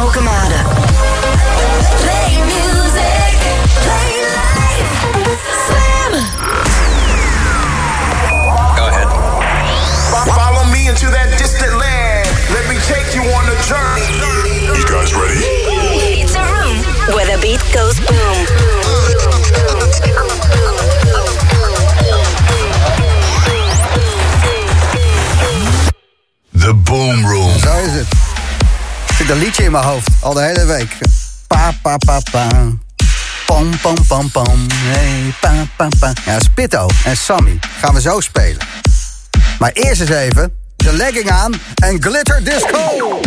Alchemist. Zit een liedje in mijn hoofd, al de hele week. Pa, pa, pa, pa. Pam, pam, pam, pam. Hey, pa, pa, pa. Ja, Spitto en Sammy gaan we zo spelen. Maar eerst eens even de legging aan en glitter disco.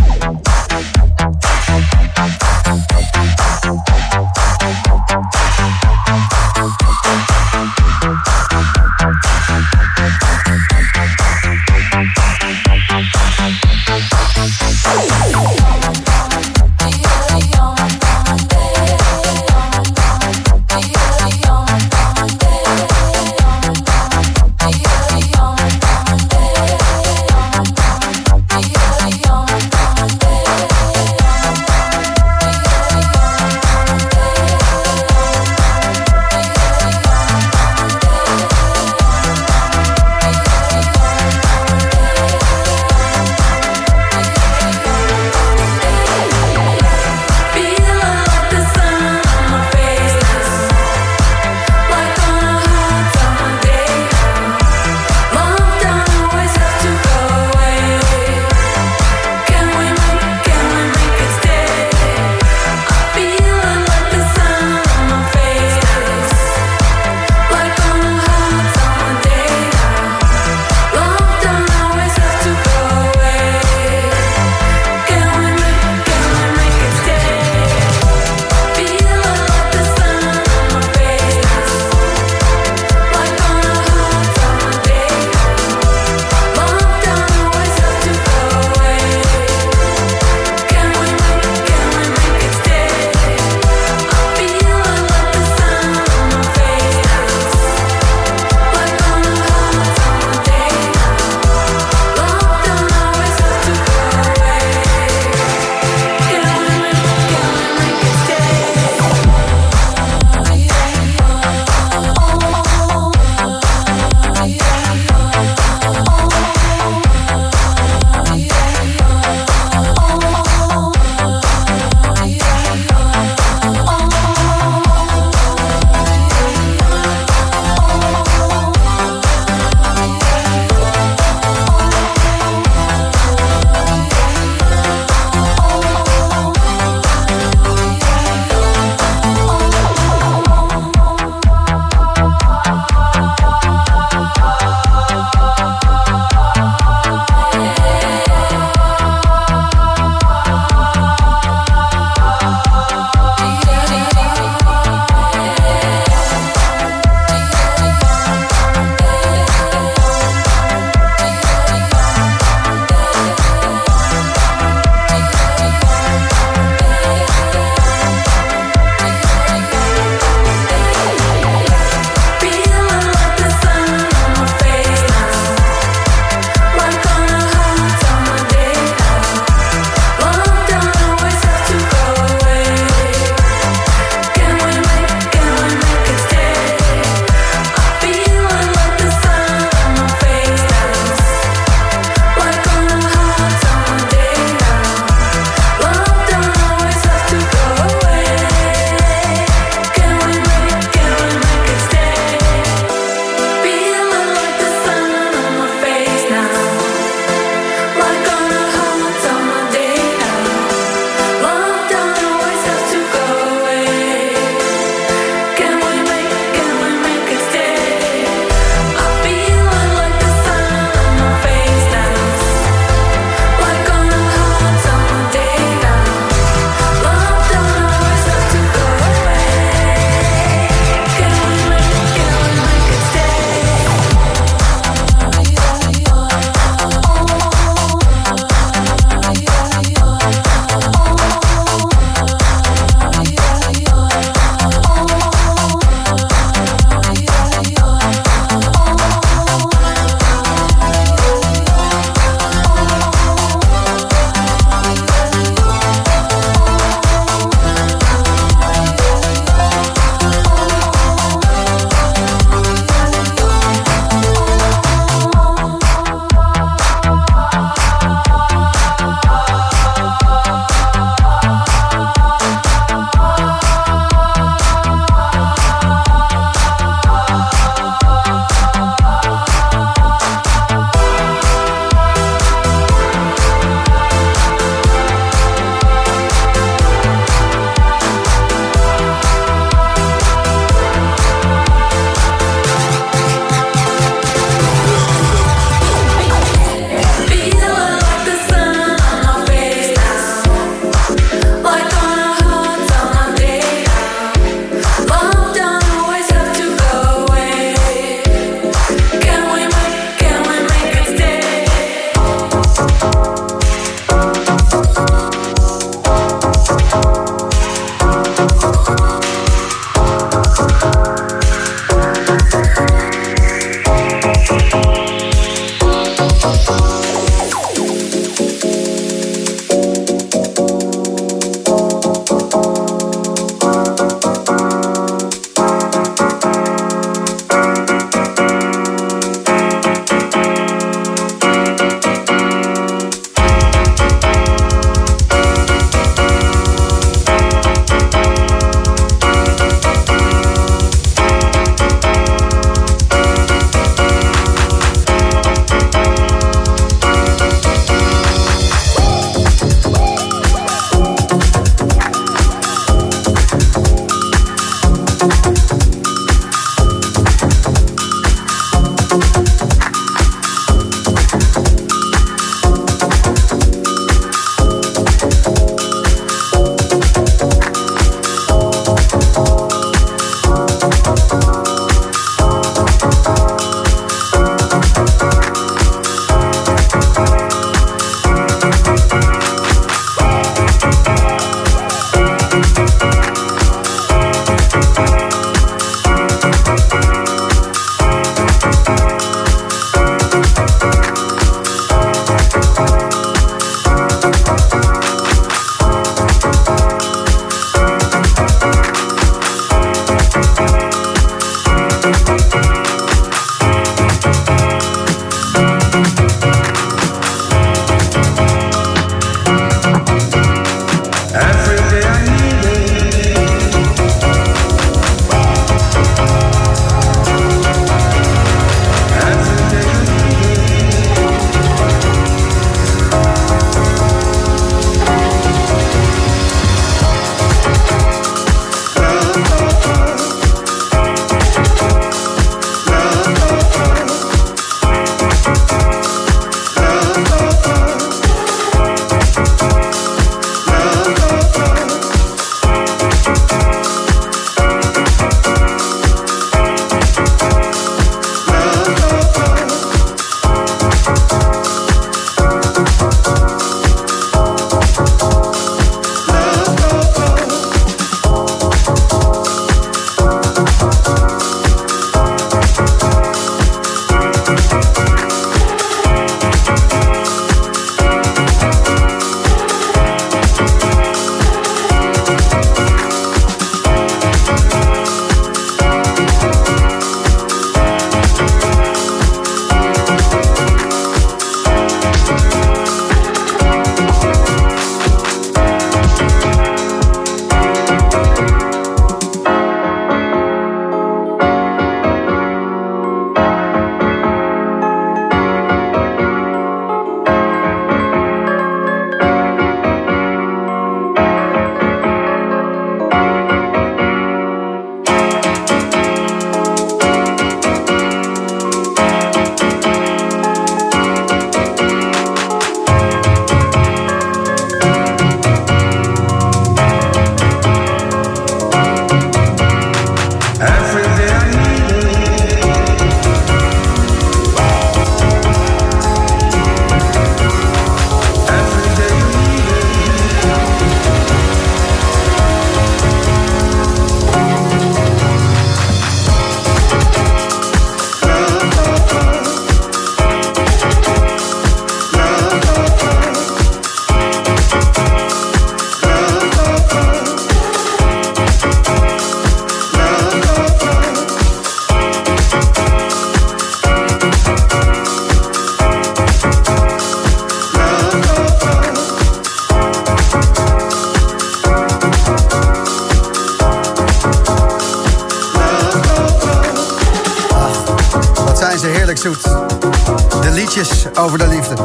Over de liefde.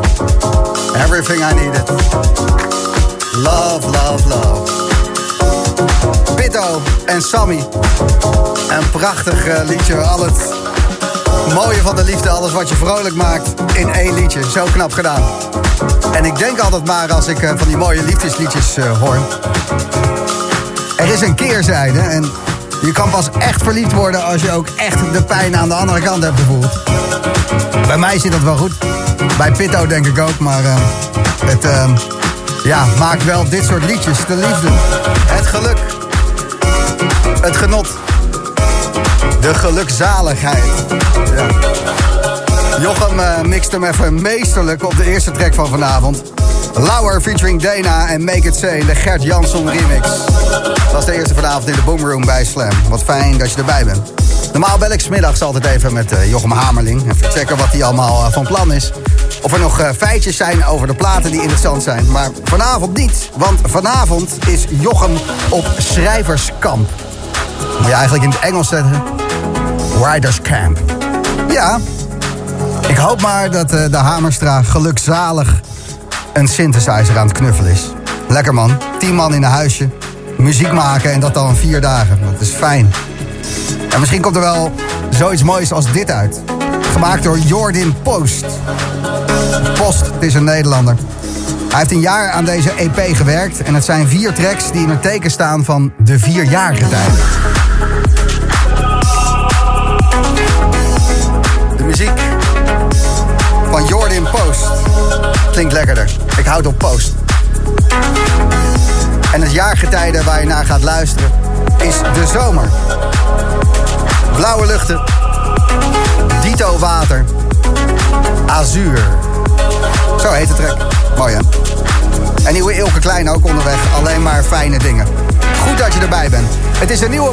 Everything I needed. Love, love, love. Pitto en Sammy. Een prachtig eh, liedje. Al het mooie van de liefde, alles wat je vrolijk maakt in één liedje. Zo knap gedaan. En ik denk altijd maar als ik eh, van die mooie liefdesliedjes eh, hoor. Er is een keerzijde en je kan pas echt verliefd worden als je ook echt de pijn aan de andere kant hebt gevoeld. Bij mij zit dat wel goed. Bij Pitto denk ik ook, maar uh, het uh, ja, maakt wel dit soort liedjes. De liefde, het geluk, het genot, de gelukzaligheid. Ja. Jochem uh, mixt hem even meesterlijk op de eerste track van vanavond. Lauer featuring Dana en Make It Say, de Gert Jansson remix. Dat is de eerste vanavond in de Boomroom bij Slam. Wat fijn dat je erbij bent. Normaal bel ik smiddags altijd even met uh, Jochem Hamerling. Even checken wat hij allemaal van plan is. Of er nog uh, feitjes zijn over de platen die interessant zijn. Maar vanavond niet, want vanavond is Jochem op schrijverskamp. Moet je eigenlijk in het Engels zeggen. Riders Camp. Ja, ik hoop maar dat de Hamerstra gelukzalig een synthesizer aan het knuffelen is. Lekker man, tien man in een huisje, muziek maken en dat dan vier dagen. Dat is fijn. En misschien komt er wel zoiets moois als dit uit. Gemaakt door Jordan Post. Post, is een Nederlander. Hij heeft een jaar aan deze EP gewerkt en het zijn vier tracks die in het teken staan van de vierjarige tijd. De muziek van Jordan Post klinkt lekkerder. Ik houd op Post. En het jaargetijde waar je naar gaat luisteren is de zomer. Blauwe luchten, dito water, azuur. Zo heet de track. Mooi hè? En nieuwe Ilke Klein ook onderweg. Alleen maar fijne dingen. Goed dat je erbij bent. Het is een nieuwe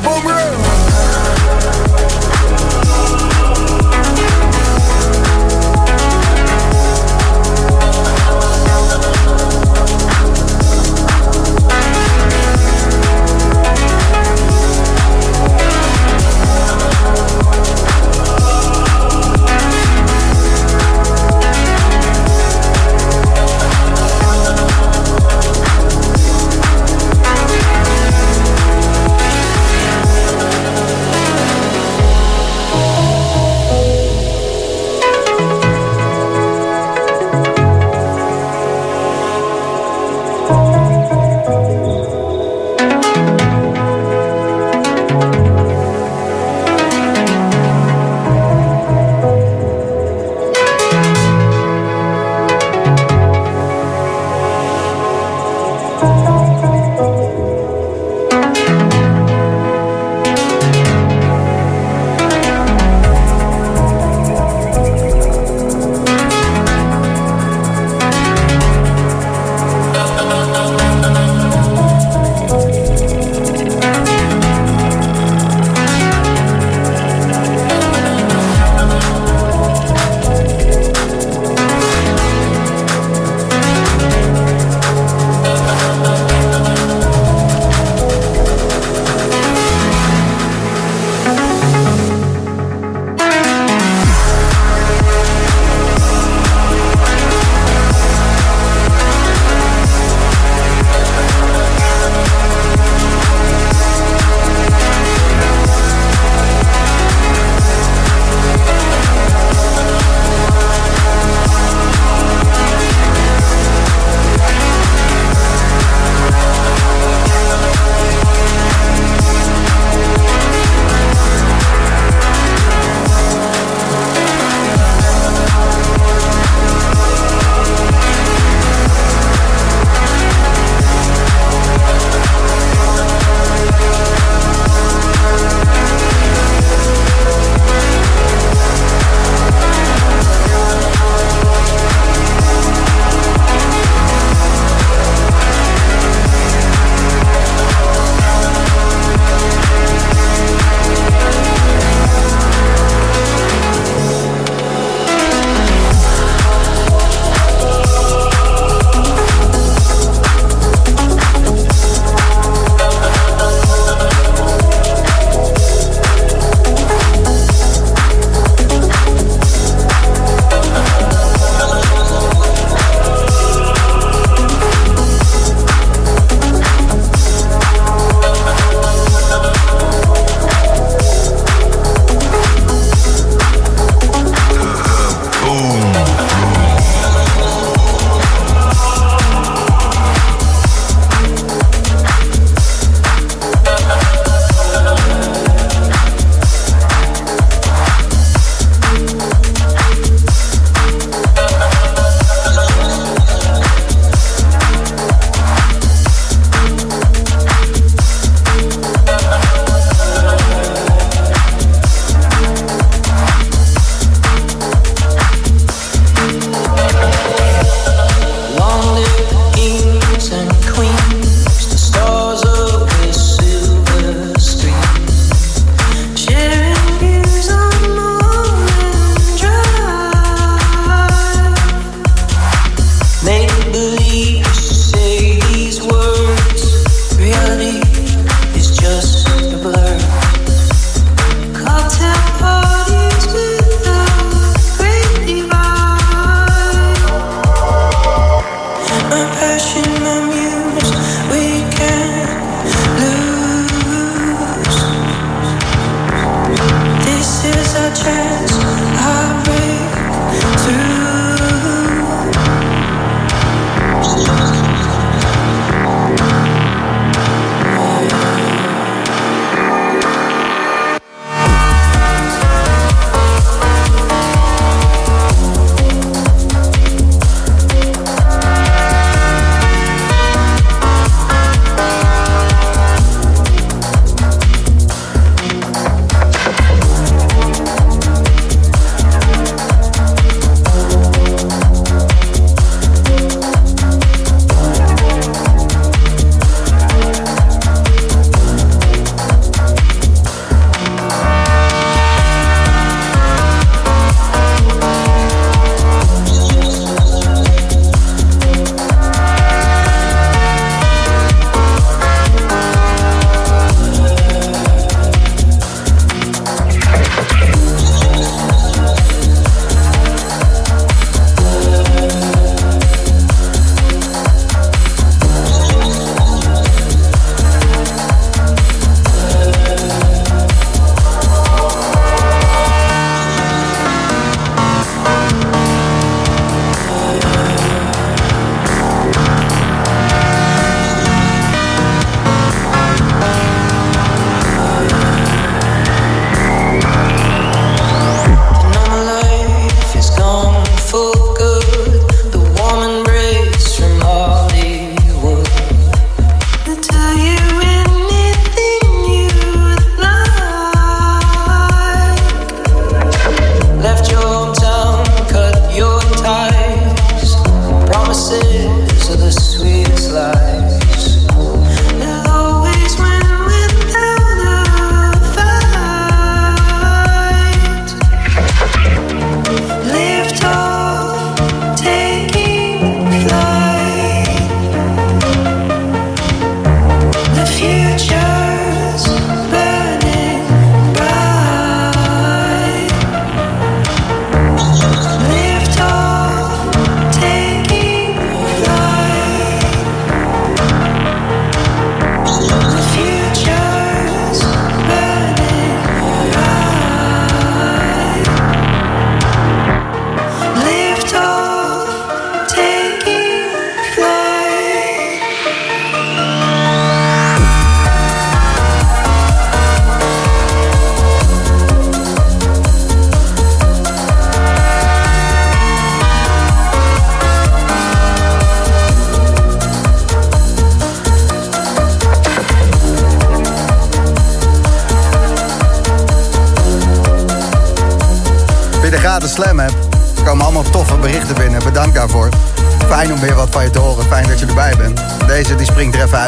Boomroom.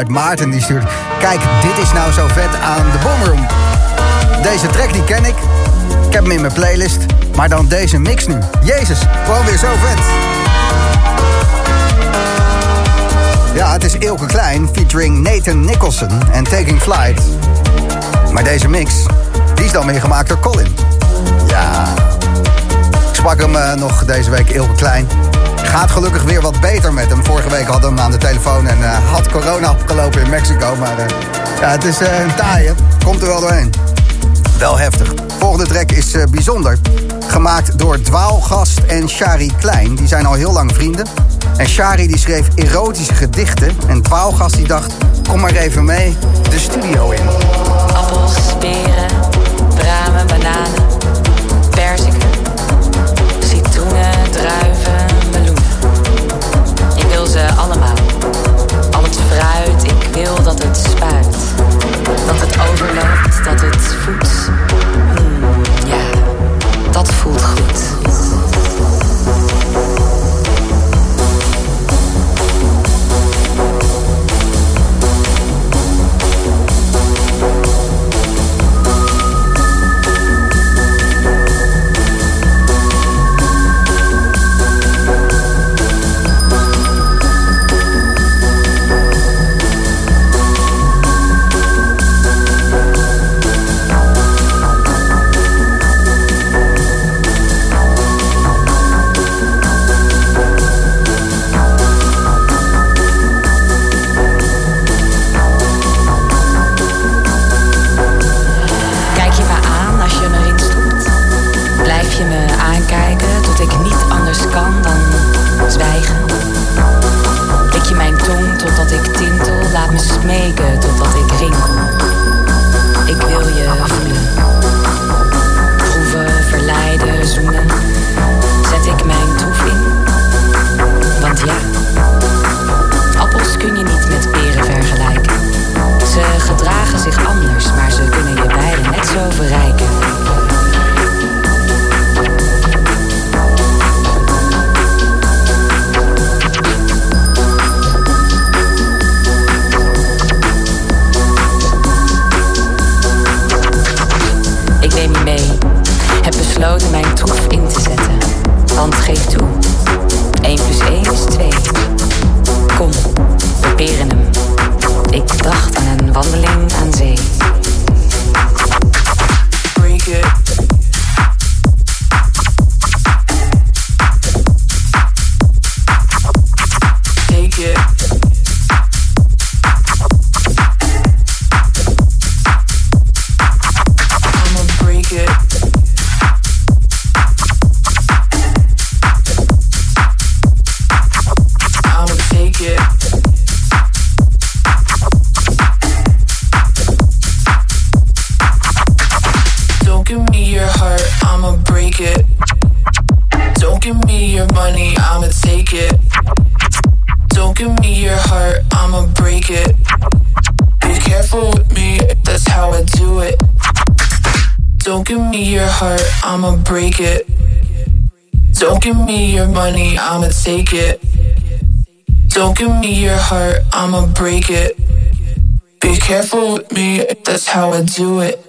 Maarten die stuurt... Kijk, dit is nou zo vet aan de Boomroom. Deze track die ken ik. Ik heb hem in mijn playlist. Maar dan deze mix nu. Jezus, gewoon weer zo vet. Ja, het is Ilke Klein featuring Nathan Nicholson en Taking Flight. Maar deze mix, die is dan weer gemaakt door Colin. Sprak hem uh, nog deze week, Ilke Klein. Gaat gelukkig weer wat beter met hem. Vorige week hadden we hem aan de telefoon en uh, had corona opgelopen in Mexico. Maar uh, ja, het is een taaie. Komt er wel doorheen. Wel heftig. Volgende track is bijzonder. Gemaakt door Dwaalgast en Shari Klein. Die zijn al heel lang vrienden. En Shari die schreef erotische gedichten. En Dwaalgast die dacht, kom maar even mee de studio in. Appels, peren, bramen, bananen, perziken, druiven ze allemaal. Al het fruit, ik wil dat het spuit. Dat het overloopt, dat het voedt. Hmm, ja, dat voelt goed. money, I'ma take it. Don't give me your heart, I'ma break it. Be careful with me, that's how I do it.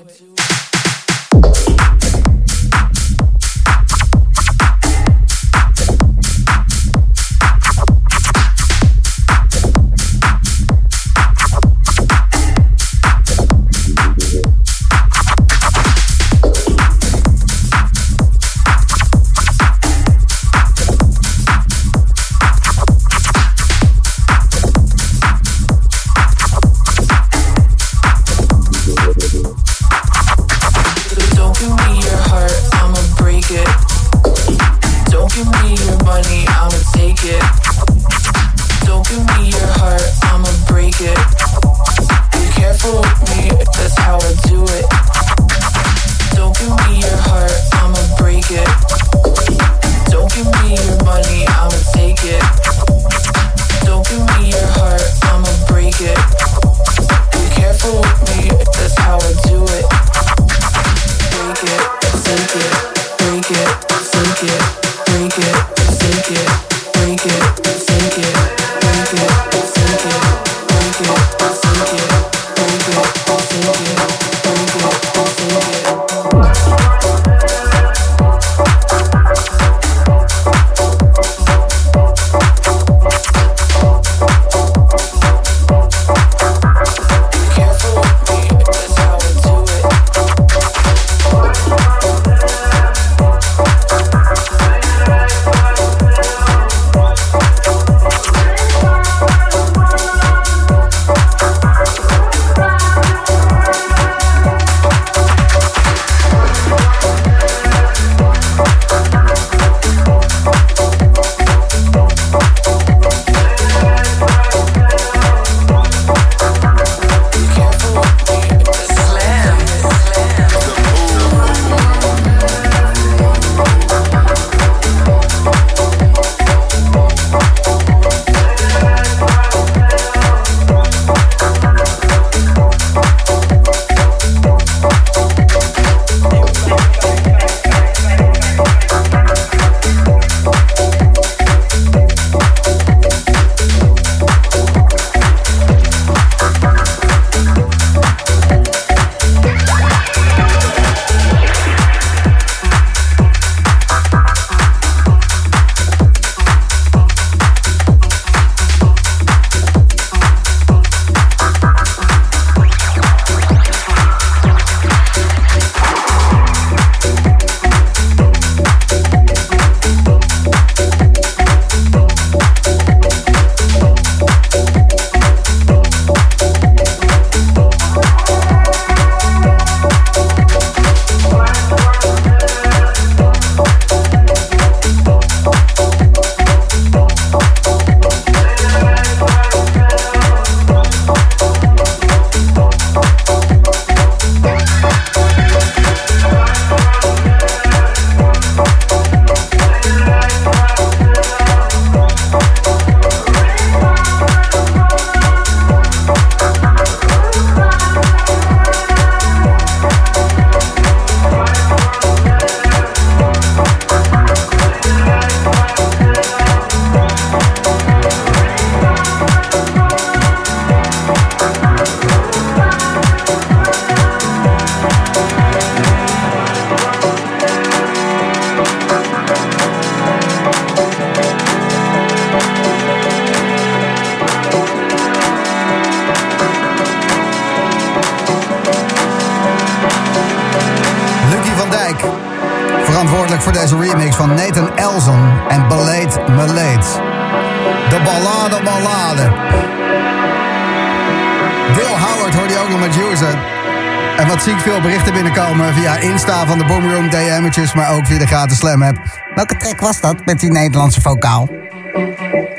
Slam app. Welke track was dat met die Nederlandse vocaal?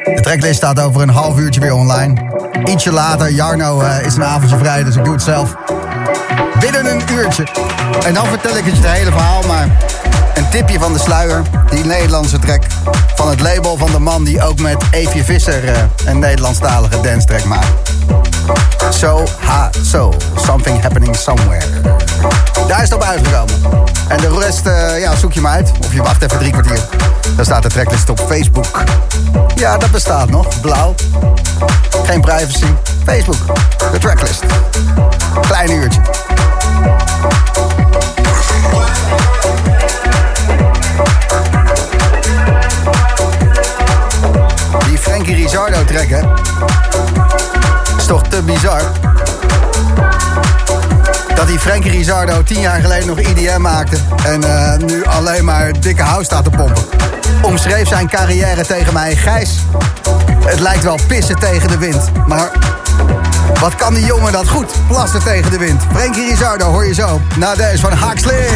De tracklist staat over een half uurtje weer online. Ietsje later, Jarno uh, is een avondje vrij, dus ik doe het zelf. Binnen een uurtje. En dan vertel ik het je het hele verhaal, maar een tipje van de sluier. Die Nederlandse track van het label van de man die ook met Eefje Visser uh, een Nederlandstalige dance track maakt. So, ha, so. Something happening somewhere. Daar is het op uitgekomen. En de rest, uh, ja, zoek je maar uit. Of je wacht even drie kwartier. Dan staat de tracklist op Facebook. Ja, dat bestaat nog. Blauw. Geen privacy. Facebook. De tracklist. Klein uurtje. Die Frankie Rizardo hè? Is toch te bizar? Dat die Frankie Rizardo tien jaar geleden nog IDM maakte... en uh, nu alleen maar dikke house staat te pompen. Omschreef zijn carrière tegen mij... Gijs, het lijkt wel pissen tegen de wind. Maar wat kan die jongen dat goed? Plassen tegen de wind. Frankie Rizardo hoor je zo. Na deze van Huxley.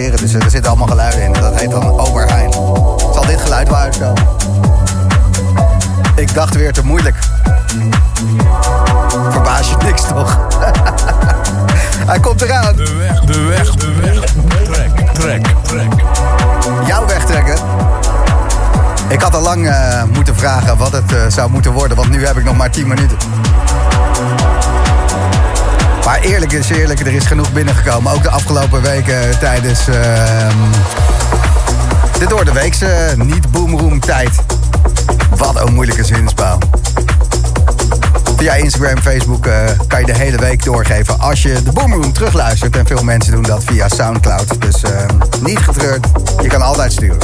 Produceren. Dus er zitten allemaal geluiden in. Dat heet dan Oberheim. Zal dit geluid uitkomen? Ik dacht weer te moeilijk. Verbaas je niks toch? Hij komt eraan. De weg, de weg, de weg. Trek, trek, trek. Jouw wegtrekken. Ik had al lang uh, moeten vragen wat het uh, zou moeten worden, want nu heb ik nog maar 10 minuten. Maar eerlijk is eerlijk, er is genoeg binnengekomen. Ook de afgelopen weken tijdens uh, de door de weekse niet-boomroom tijd. Wat een moeilijke zinsbouw. Via Instagram, Facebook uh, kan je de hele week doorgeven als je de Boomroom terugluistert. En veel mensen doen dat via Soundcloud. Dus uh, niet getreurd, je kan altijd sturen.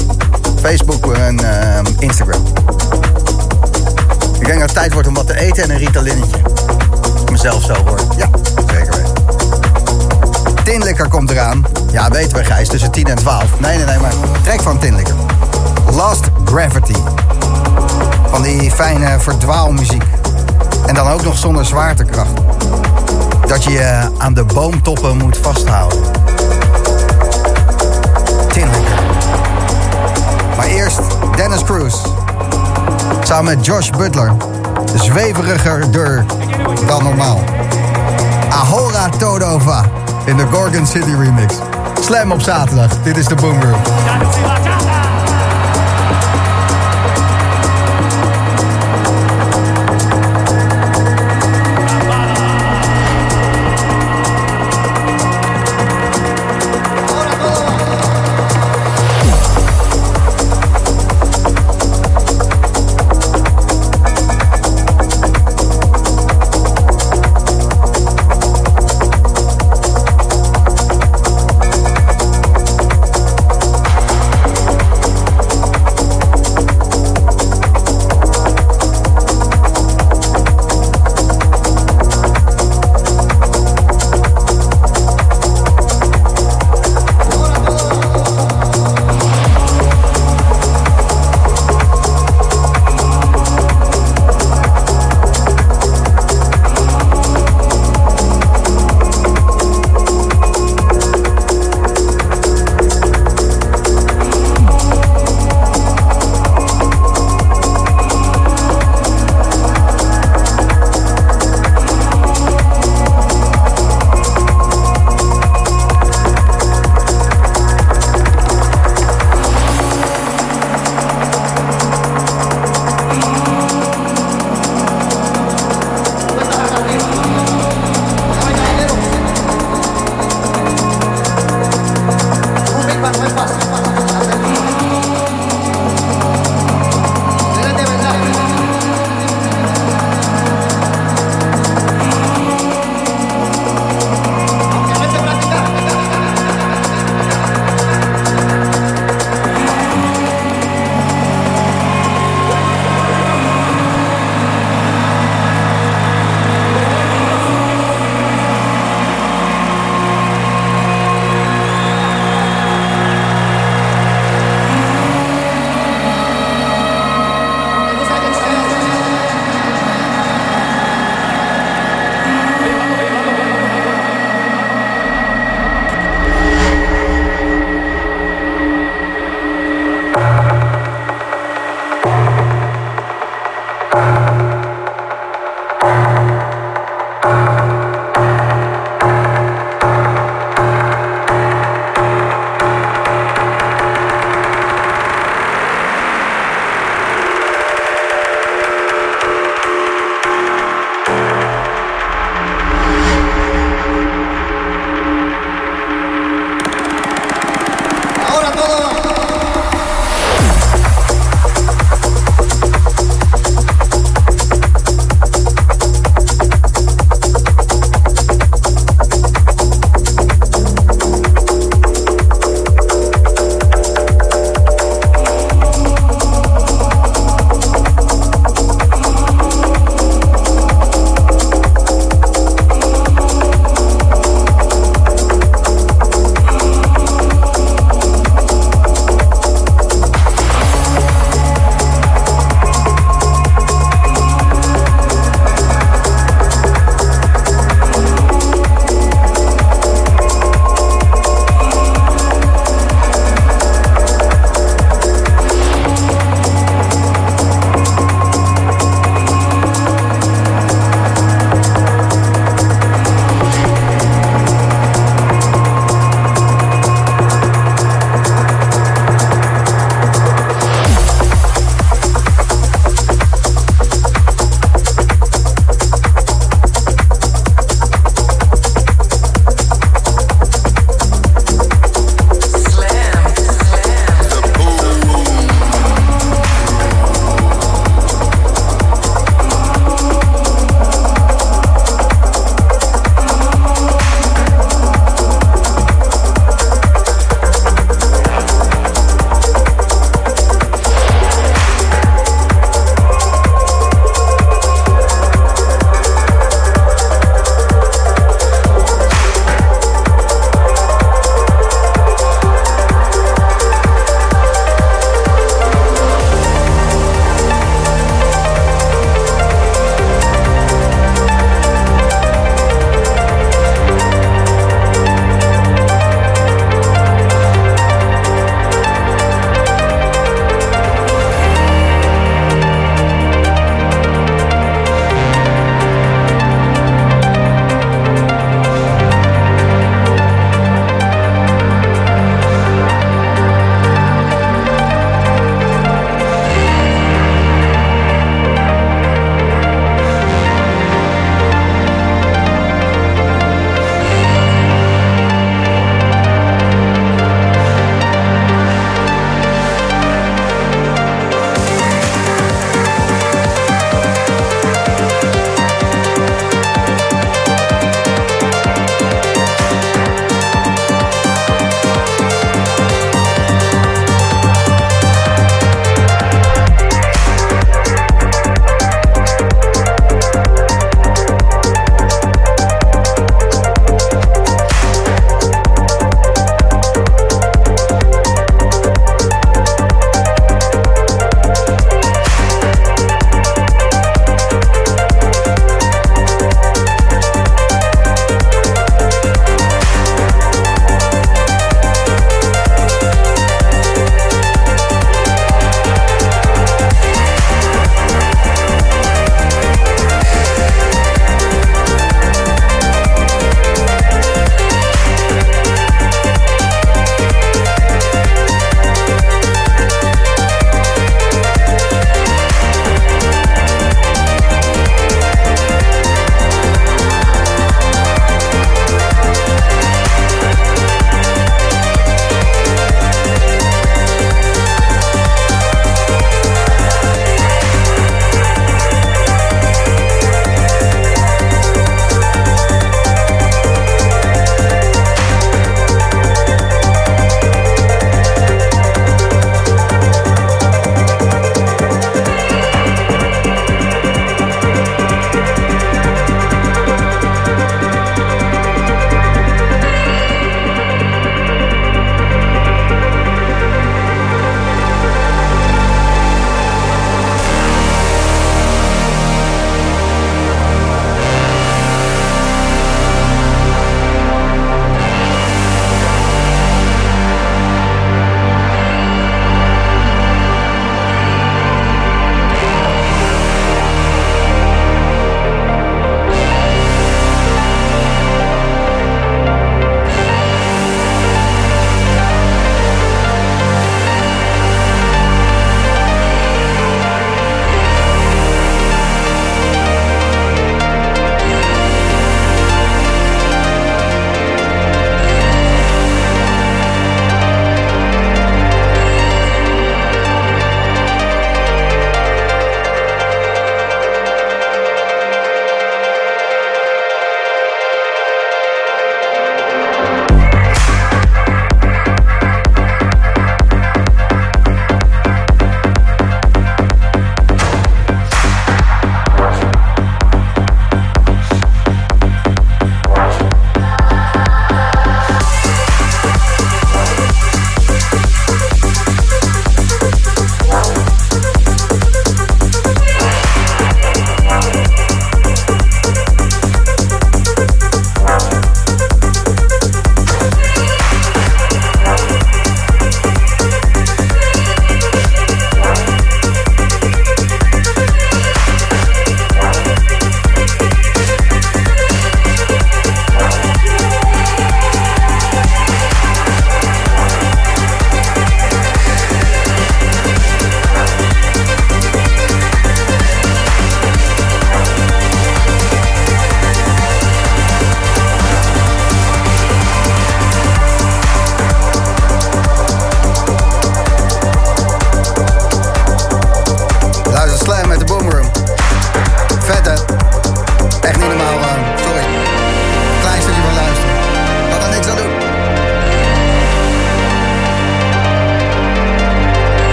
Facebook en uh, Instagram. Ik denk dat het tijd wordt om wat te eten en een Ritalinnetje. Mezelf zo hoor. Ja. Tinlikker komt eraan. Ja, weten we Gijs, tussen 10 en 12. Nee, nee, nee, maar trek van Tinlikker. Lost Gravity. Van die fijne verdwaalmuziek. En dan ook nog zonder zwaartekracht. Dat je je aan de boomtoppen moet vasthouden. Tinlikker. Maar eerst Dennis Cruz. Samen met Josh Butler. Zweveriger dan normaal. Ahora Todova in de Gorgon City remix. Slam op zaterdag. Dit is de Boom Room.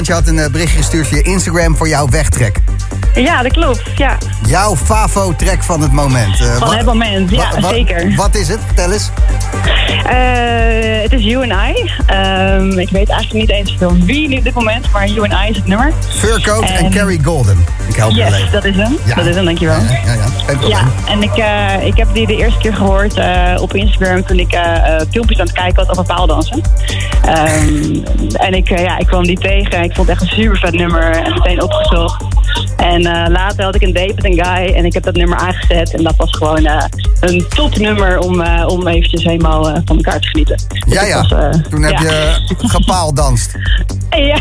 Want je had een eh, berichtje gestuurd via Instagram voor jouw wegtrek. Ja, dat klopt. Ja, Jouw favo-trek van het moment. Eh, van wa- het moment. Ja, wa- wa- zeker. Wat is het? Vertel eens. Eh, het is You and I. Ehm, ik weet eigenlijk niet eens van wie nu op dit moment, maar You and I is het nummer. Furcoat en En- Carrie Golden. Ik help je Yes, dat is hem. Ja. Dat is hem, dankjewel. Ja, ja, ja. Ja, en ik, ik heb die de eerste keer gehoord eh, op Instagram toen ik filmpjes aan het kijken was over paaldansen. Ehm, en ik, eh, ja, ik kwam die tegen. Ik vond het echt een super vet nummer en meteen opgezocht. En eh, later had ik een date met een guy en ik heb dat nummer aangezet. En dat was gewoon eh, een topnummer om, om eventjes helemaal van elkaar te genieten. Dus Ja, ja. was, Toen heb ja. je gepaaldanst. Ja.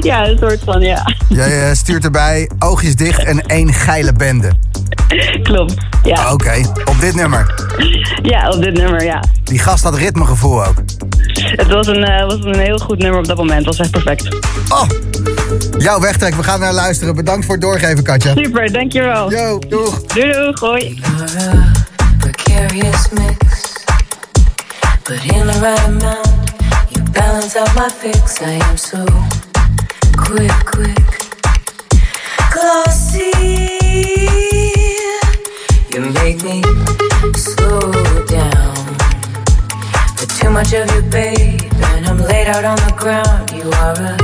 ja, een soort van, ja. Jij stuurt erbij oogjes dicht en één geile bende. Klopt. Ja. Oké, op dit nummer. ja, op dit nummer, ja. Die gast had ritmegevoel ook. Het was een, eh, was een heel goed nummer op dat moment. Het was echt perfect. Oh, jouw wegtrek. We gaan naar luisteren. Bedankt voor het doorgeven, Katja. Super, dankjewel. Yo, doeg. Doei doei, hoi. Precarious mix, but in the right amount, you balance out my fix. I am so quick, quick, ground. You are a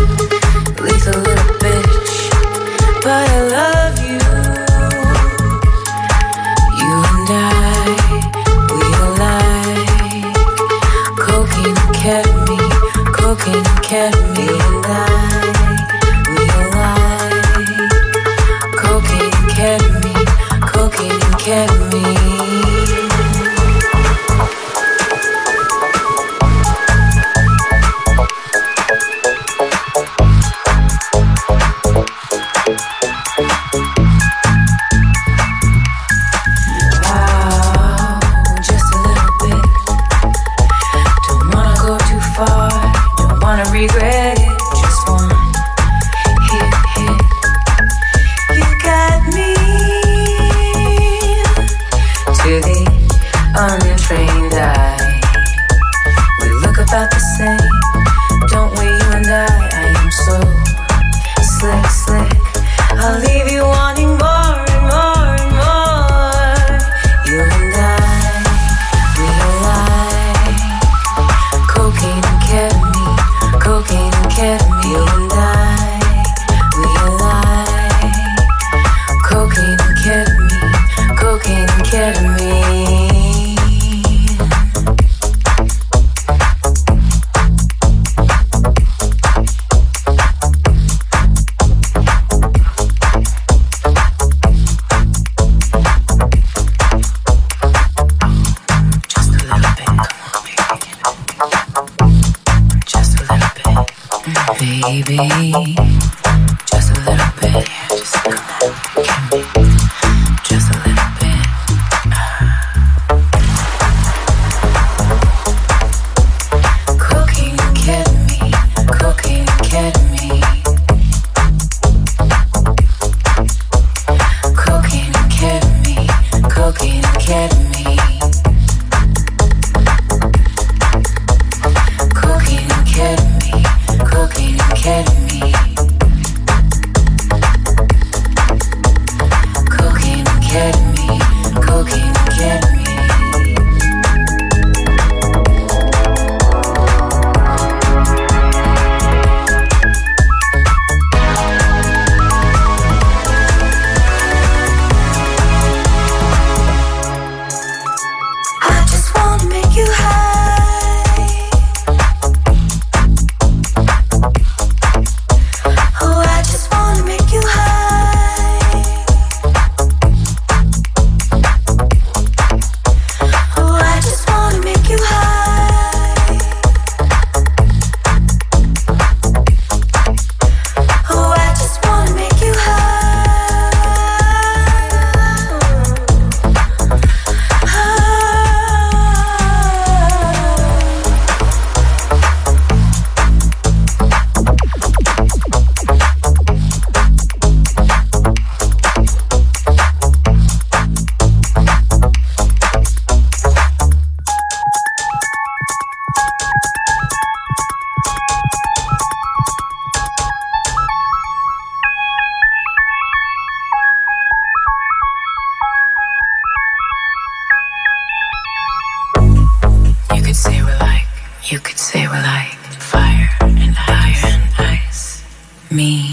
You could say we're like fire and ice, me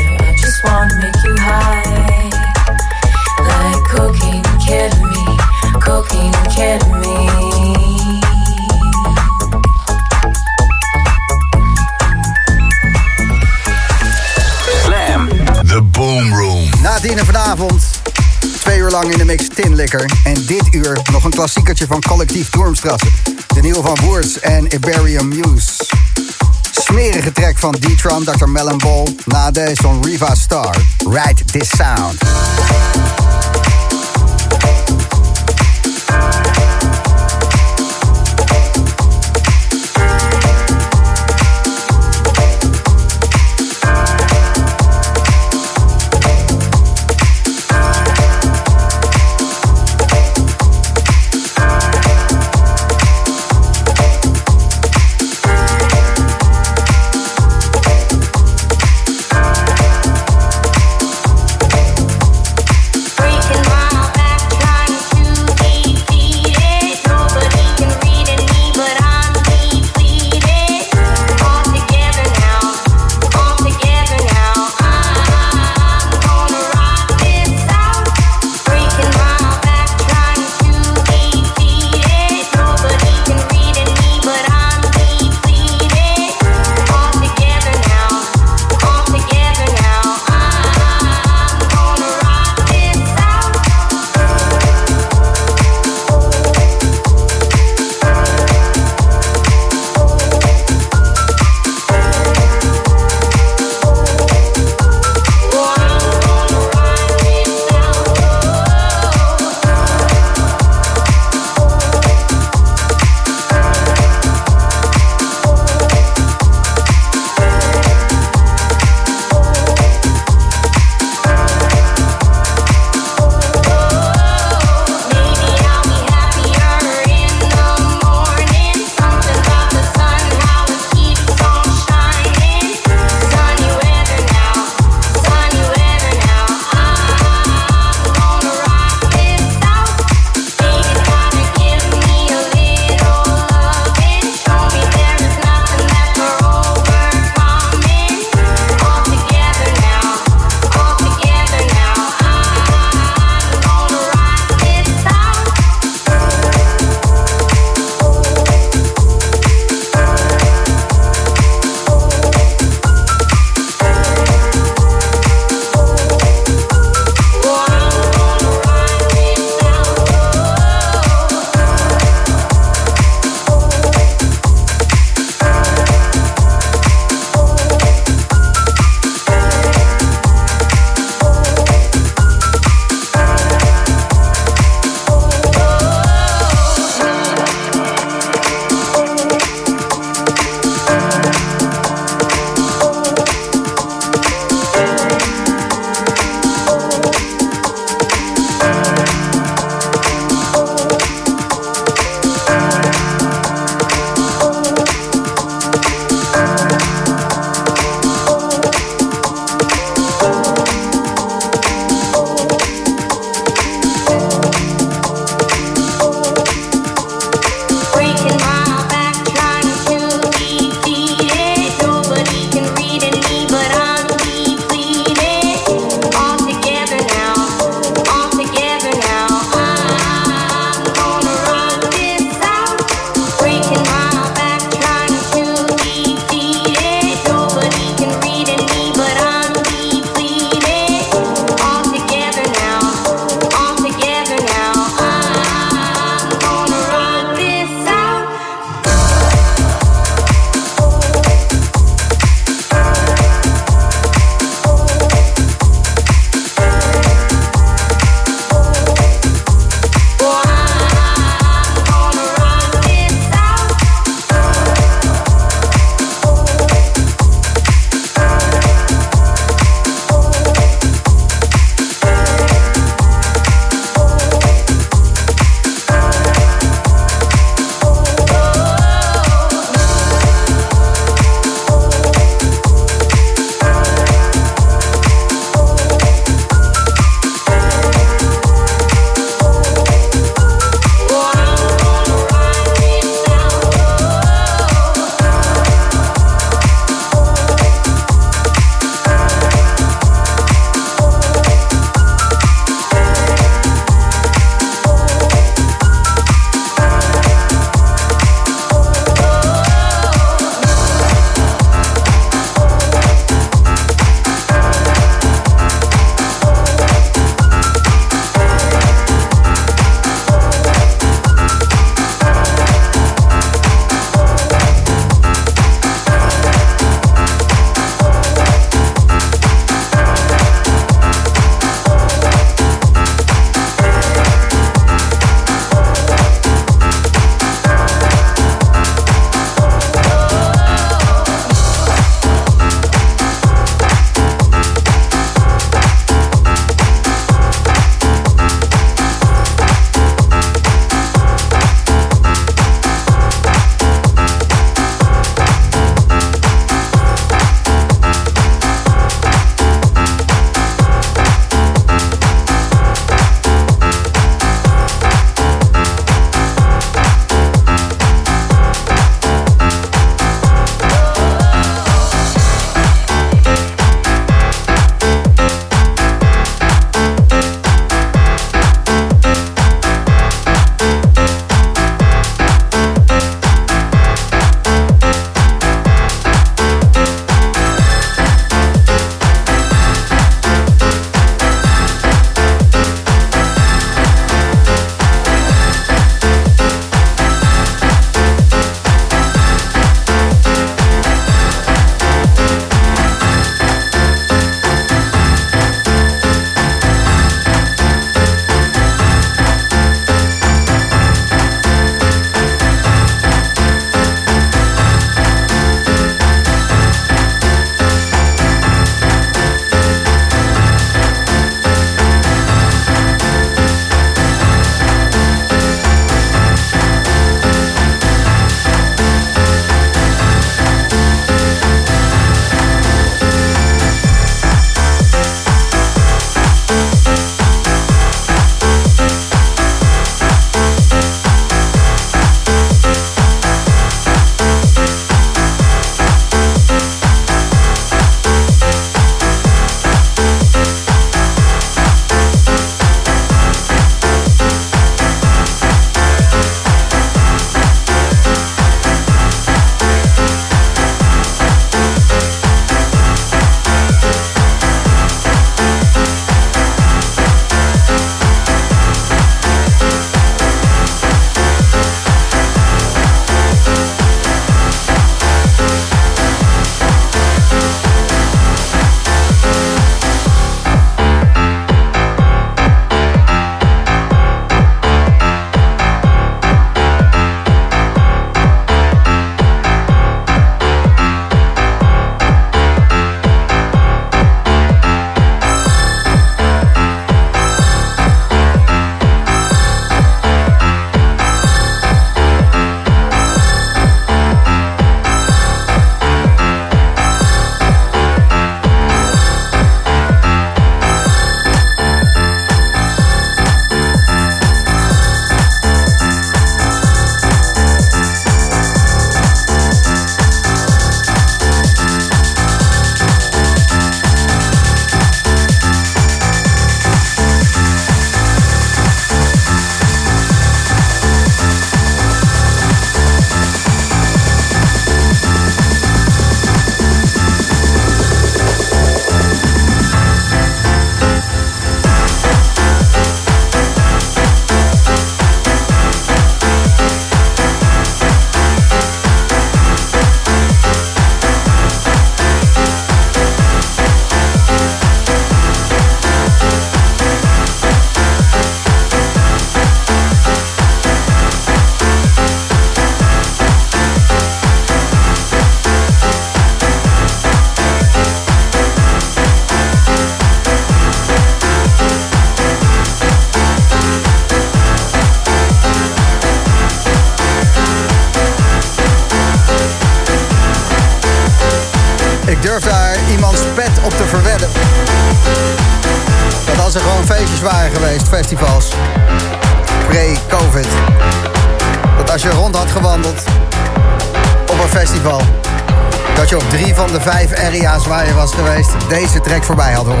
track voorbij hadden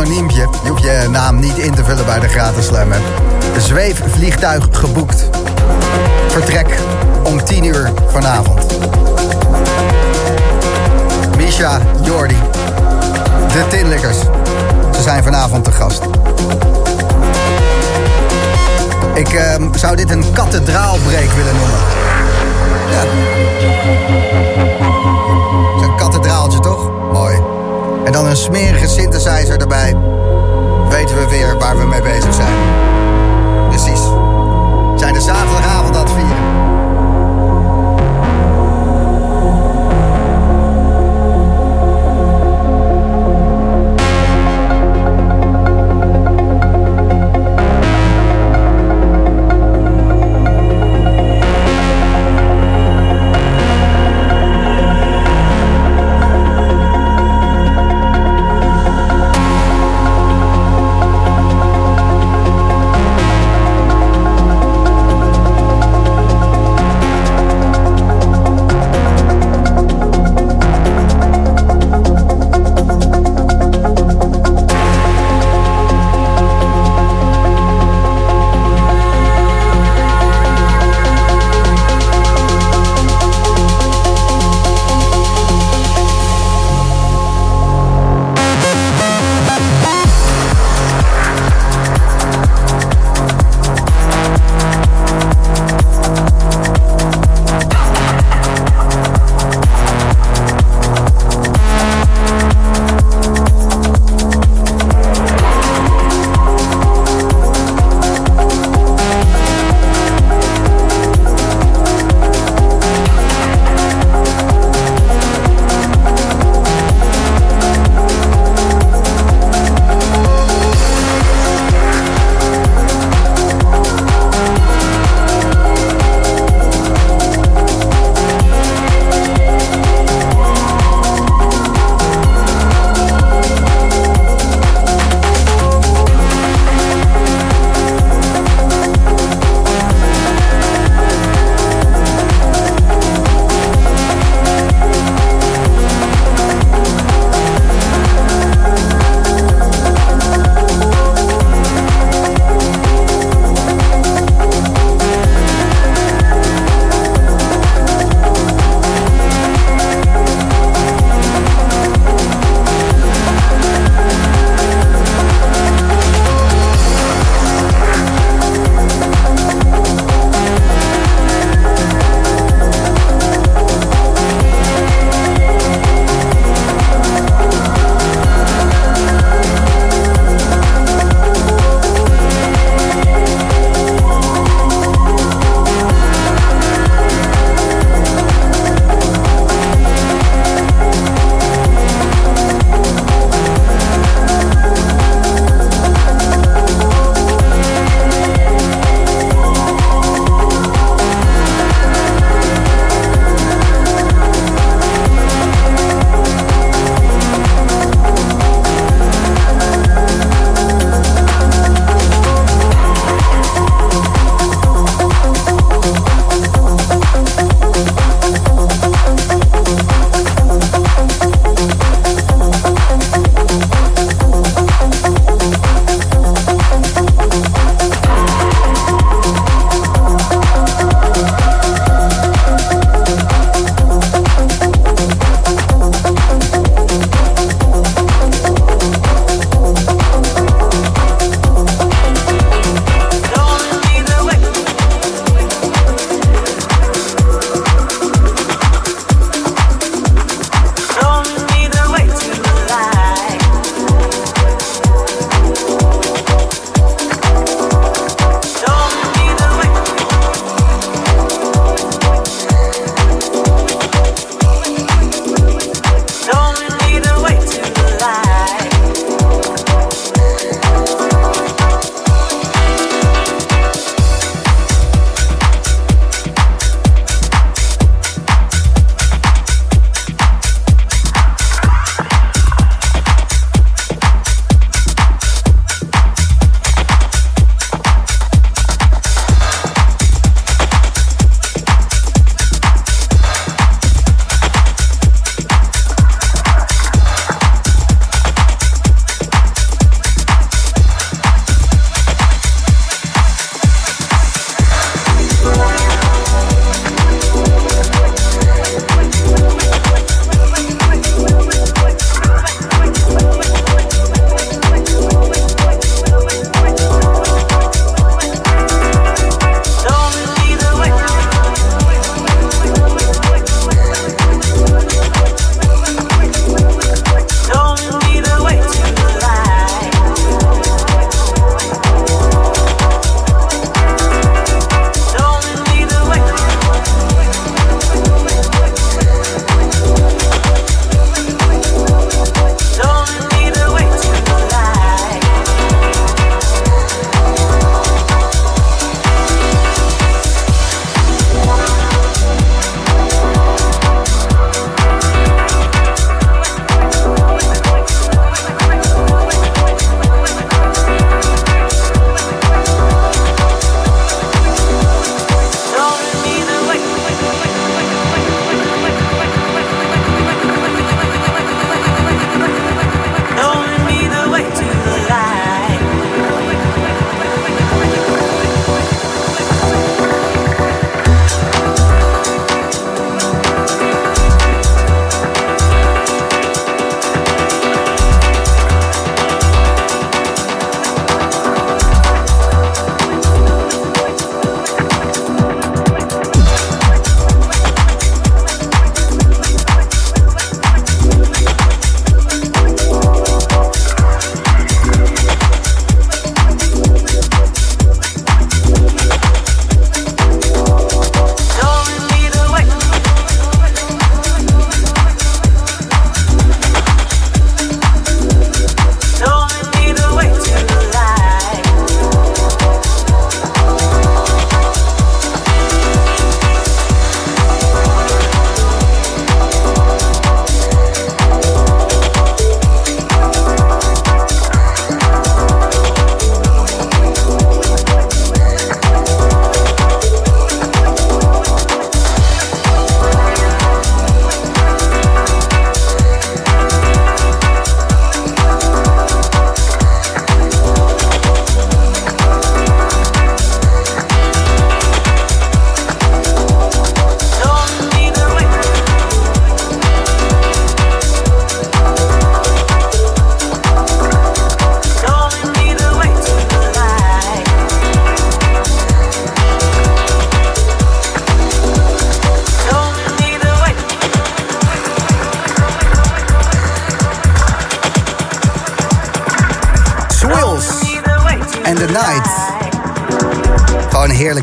anoniempje. Je hoeft je naam niet in te vullen bij de gratis slam. Zweefvliegtuig geboekt. Vertrek om 10 uur vanavond. Misha, Jordi, de Tinlikkers. Ze zijn vanavond te gast. Ik ehm, zou dit een kathedraalbreek willen noemen. Ja. Het is een kathedraaltje, toch? Mooi. En dan een smerige synthesizer erbij. Weten we weer waar we mee bezig zijn. Precies.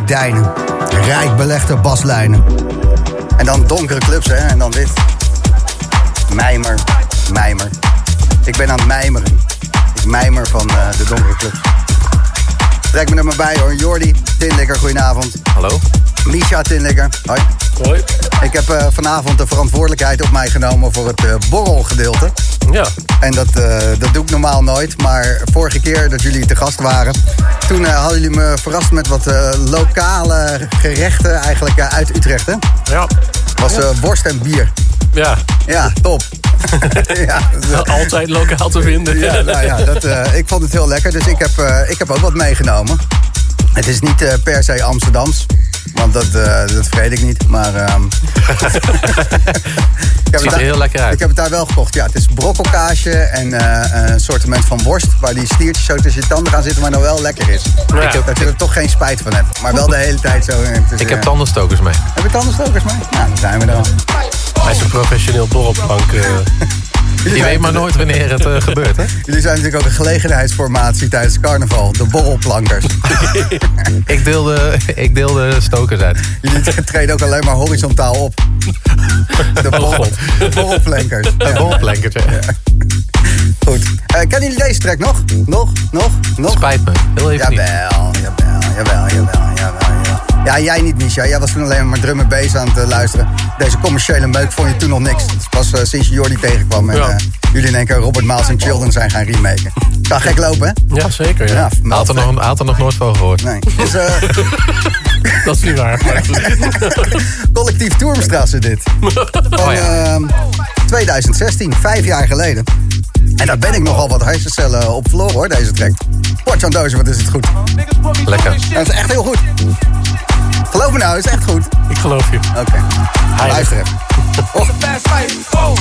Deinen. Rijk belegde baslijnen. En dan donkere clubs, hè, en dan dit. Mijmer, mijmer. Ik ben aan het mijmeren. Ik mijmer van eh, de donkere clubs. Trek me er maar bij hoor. Jordi, Tinlikker, goedenavond. Hallo. Misha Tinlikker, hoi. Hoi. Ik heb eh, vanavond de verantwoordelijkheid op mij genomen voor het eh, borrelgedeelte. Ja. En dat, eh, dat doe ik normaal nooit. Maar vorige keer dat jullie te gast waren... toen eh, hadden jullie me verrast met wat eh, lokale gerechten eigenlijk uit Utrecht. Hè? Ja. was worst en bier. Ja. Ja, top. ja, Altijd lokaal te vinden. ja, nou ja, dat, ik vond het heel lekker. Dus ik heb, ik heb ook wat meegenomen. Het is niet per se Amsterdams. Want dat, eh, dat vergeet ik niet. Maar ik heb Ziet er heel lekker uit. Ik heb het daar wel gekocht. Ja, het is brokkelkaasje en eh, een soortement van worst. Waar die stiertjes zo tussen je tanden gaan zitten, maar nou wel lekker is. Ja. Ik heb, dat je er toch geen spijt van hebt. Maar wel de hele tijd zo. eh, het Ik heb tandenstokers mee. Heb je tandenstokers mee? Nou, dan zijn we er al. Hij is een professioneel borrelplank. je weet maar nooit wanneer het eh, gebeurt, hè? Jullie zijn natuurlijk ook een gelegenheidsformatie tijdens carnaval. De borrelplankers. Ik deel de, ik deel de stokers uit. Jullie treden ook alleen maar horizontaal op. De Oh, borrel, God. borrelplankers. Een borrelplankers, ja. Goed. Eh, kennen jullie deze track nog? Nog? Nog? Nog? Spijt me. Heel even. Jawel, jawel, jawel, jawel, jawel, jawel. Ja, jij niet, Misha. Jij was toen alleen maar drum en bass aan het eh, luisteren. Deze commerciële meuk vond je toen nog niks. Het is pas eh, sinds je Jordi tegenkwam en Ja. eh, jullie in één keer Robert Miles en Children zijn gaan remaken. Kan gek lopen, hè? Ja, zeker. Ja. Ja, had er nog, had er nog nooit van gehoord. Nee. Dus Dat is niet waar. collectief Tourmstrasse dit. Van Oh ja. ehm, 2016, vijf jaar geleden. En daar ben ik nogal wat hersencellen op verloren hoor, deze track. Potjan Dozer, wat is het goed. Lekker. Dat is echt heel goed. Geloof me nou, het is echt goed. Ik geloof je. Oké, luister even. Oh.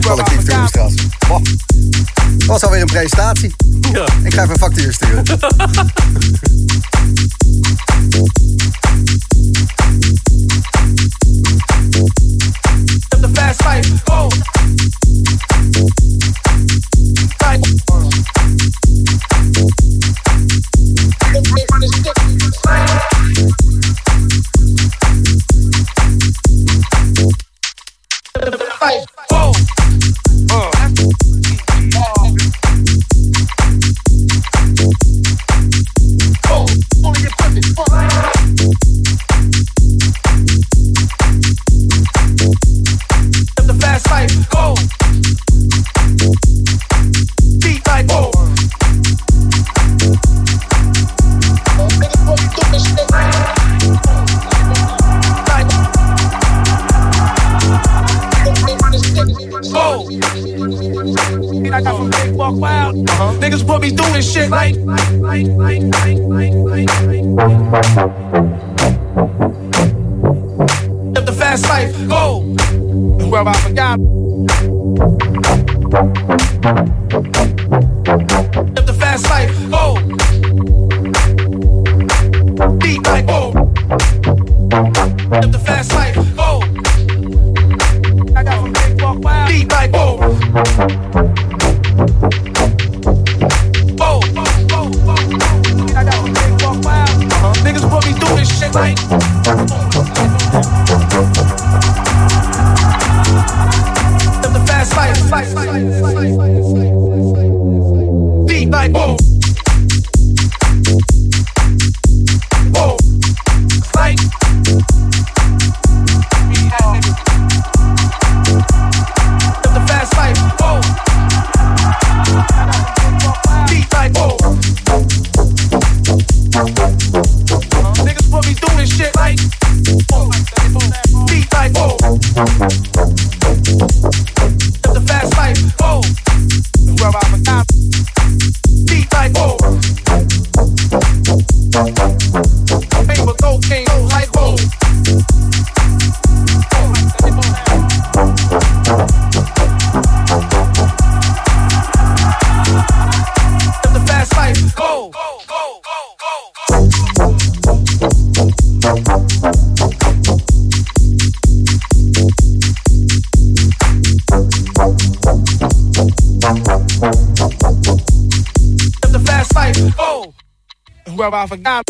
Collectief Tourmstrasse. Oh. Dat was alweer een presentatie. Ja. Ik ga even een factuur sturen. The fast life. Oh. Oh. Oh, only equipment. the fast life. Go. Deep like oh. Oh. be doing shit like. like, like, like forgot.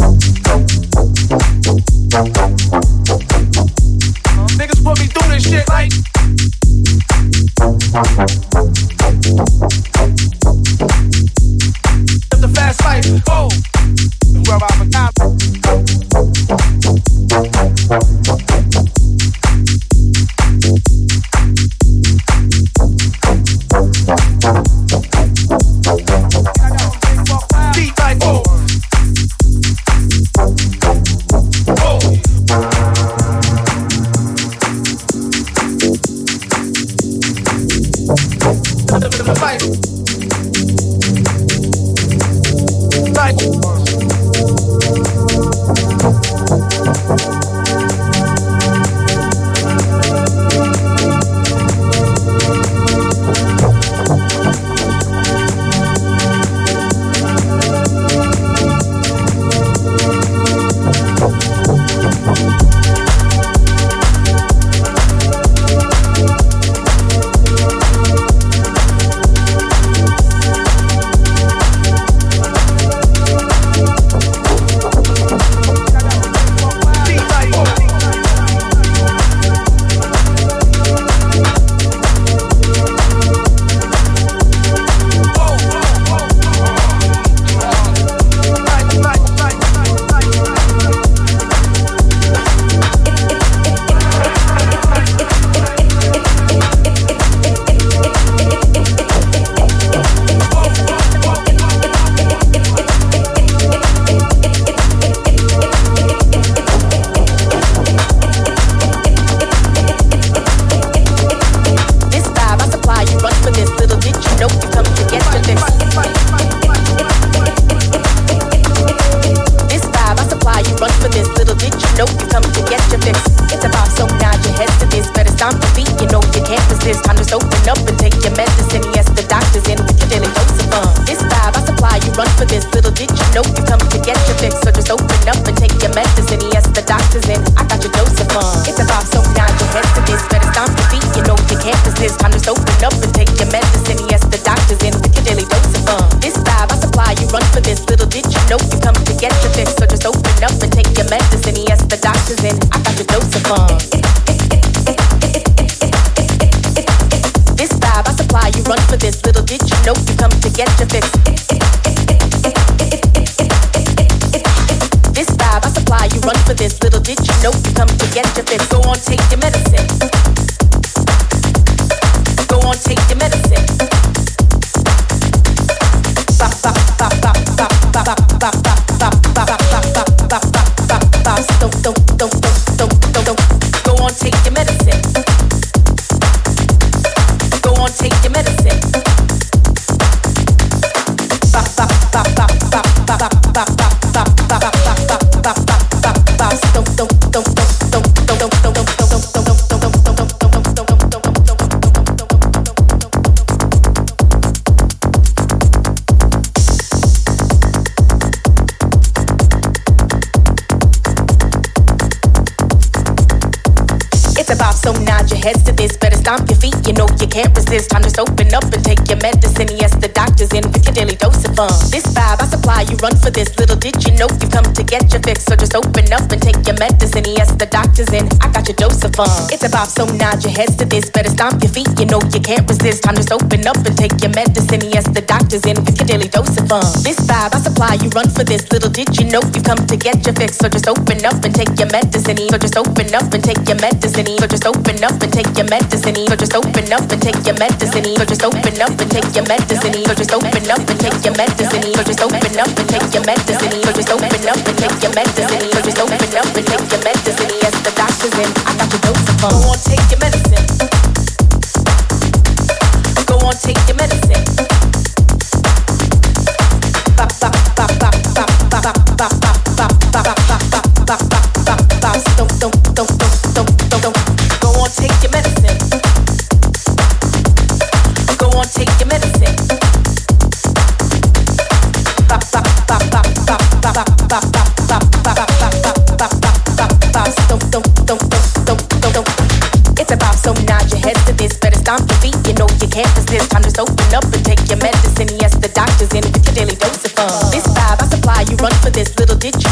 get your fix. So just open up and take your medicine. So just open up and take your medicine. So just open up and take your medicine. So just open up and take your medicine. So just open up and take your medicine. So just open up and take your medicine. So just open up and take your medicine. So just open up and take your medicine. So just open up and take your medicine. Yes, the doctor's in. I got your dose of phone. I won't take your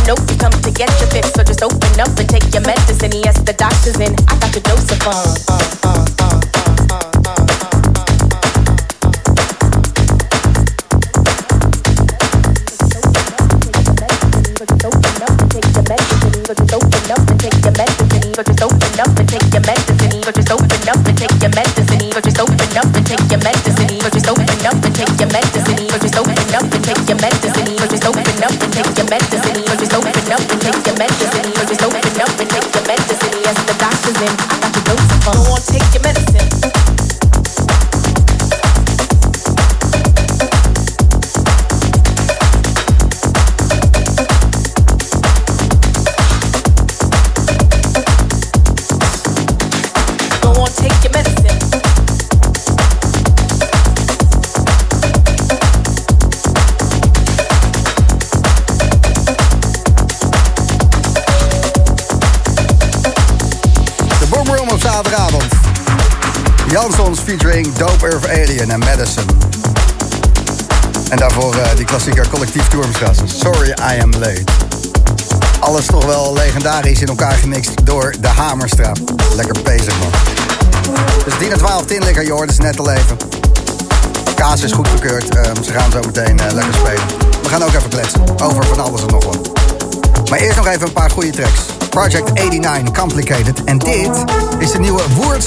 know you come to get your fix, so just open up and take your medicine. Yes, the doctor's in. I got your dose of fun. Earth Alien en Madison. En daarvoor eh, die klassieker collectief Tourmstrasse. Sorry I am late. Alles toch wel legendarisch in elkaar gemixt door de Hamerstra. Lekker bezig man. Dus 10 en 12 tin lekker, hoort het net al even. Kaas is goedgekeurd. Ehm, ze gaan zo meteen eh, lekker spelen. We gaan ook even kletsen. Over van alles en nog wat. Maar eerst nog even een paar goede tracks. Project 89, Complicated. En dit is de nieuwe Woods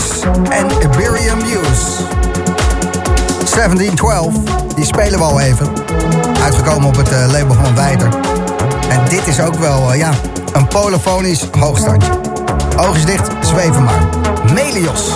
en Iberian Muse. 1712, die spelen we al even. Uitgekomen op het eh, label van Wijter. En dit is ook wel, eh, ja, een polofonisch hoogstandje. Oogjes dicht, zweven maar. Melios.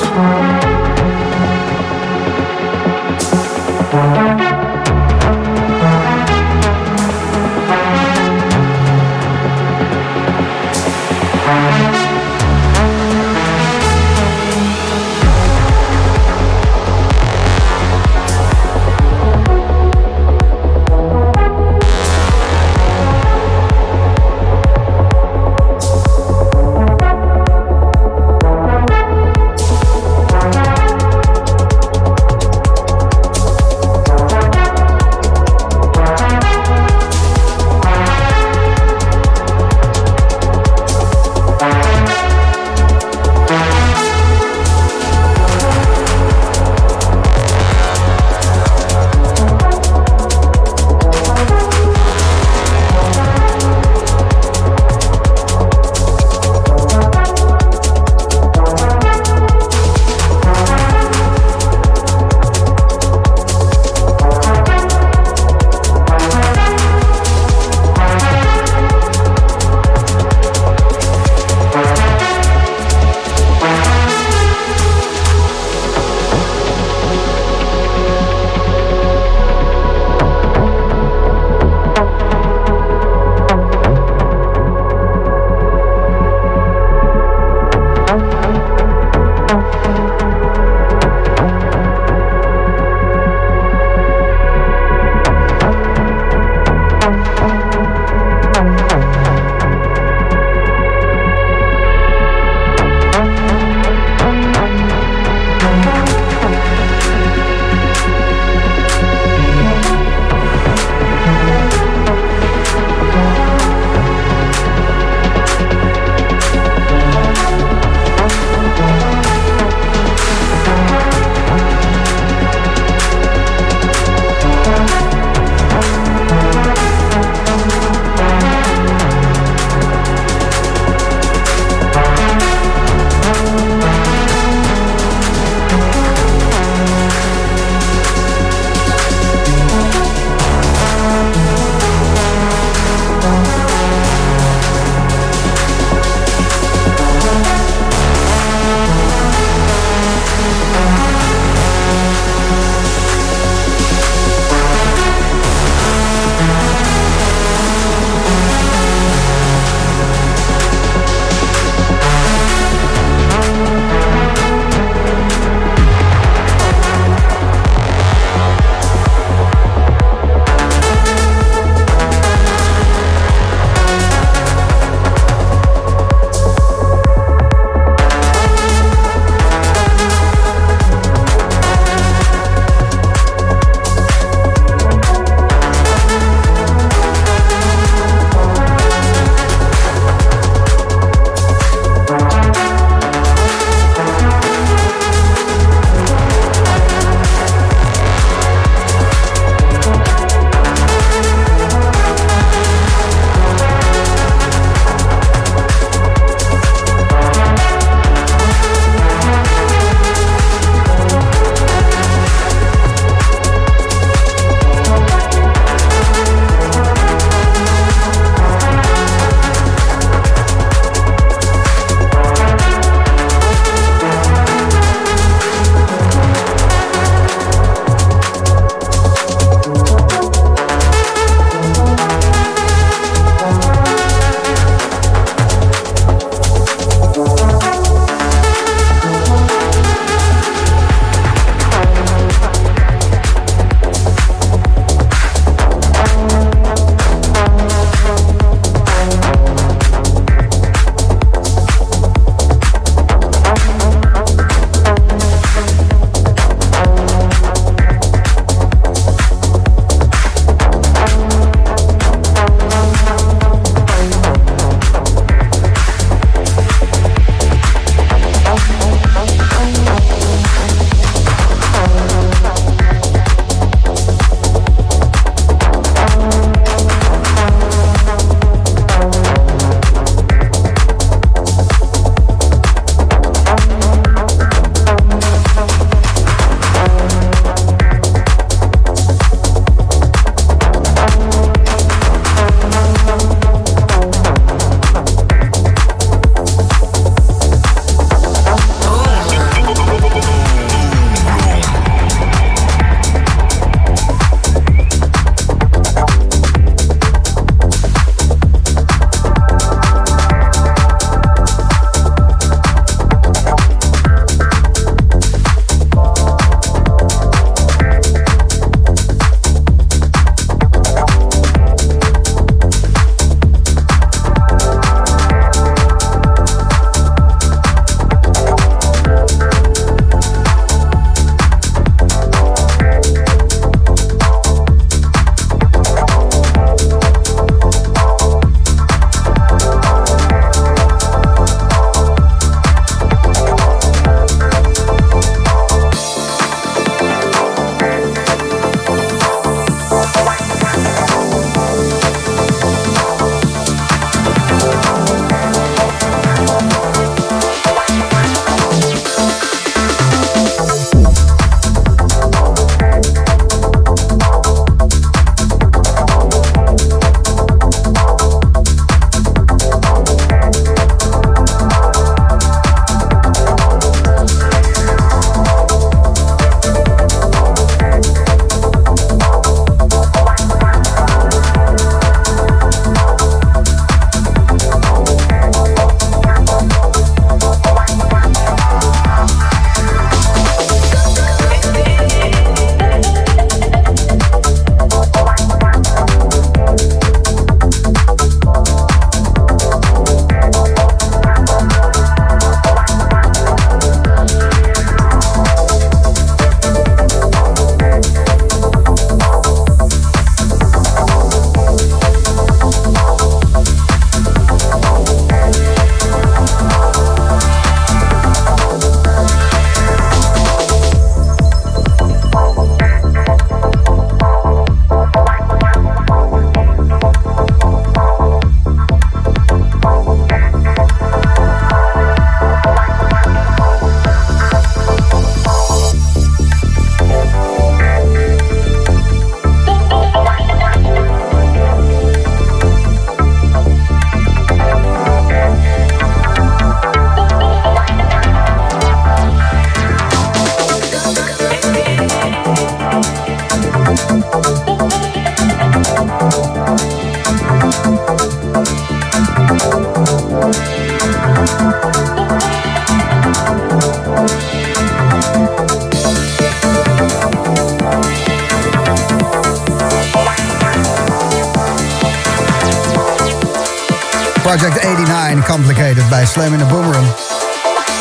Project 89 Complicated bij Slam in de Boomroom.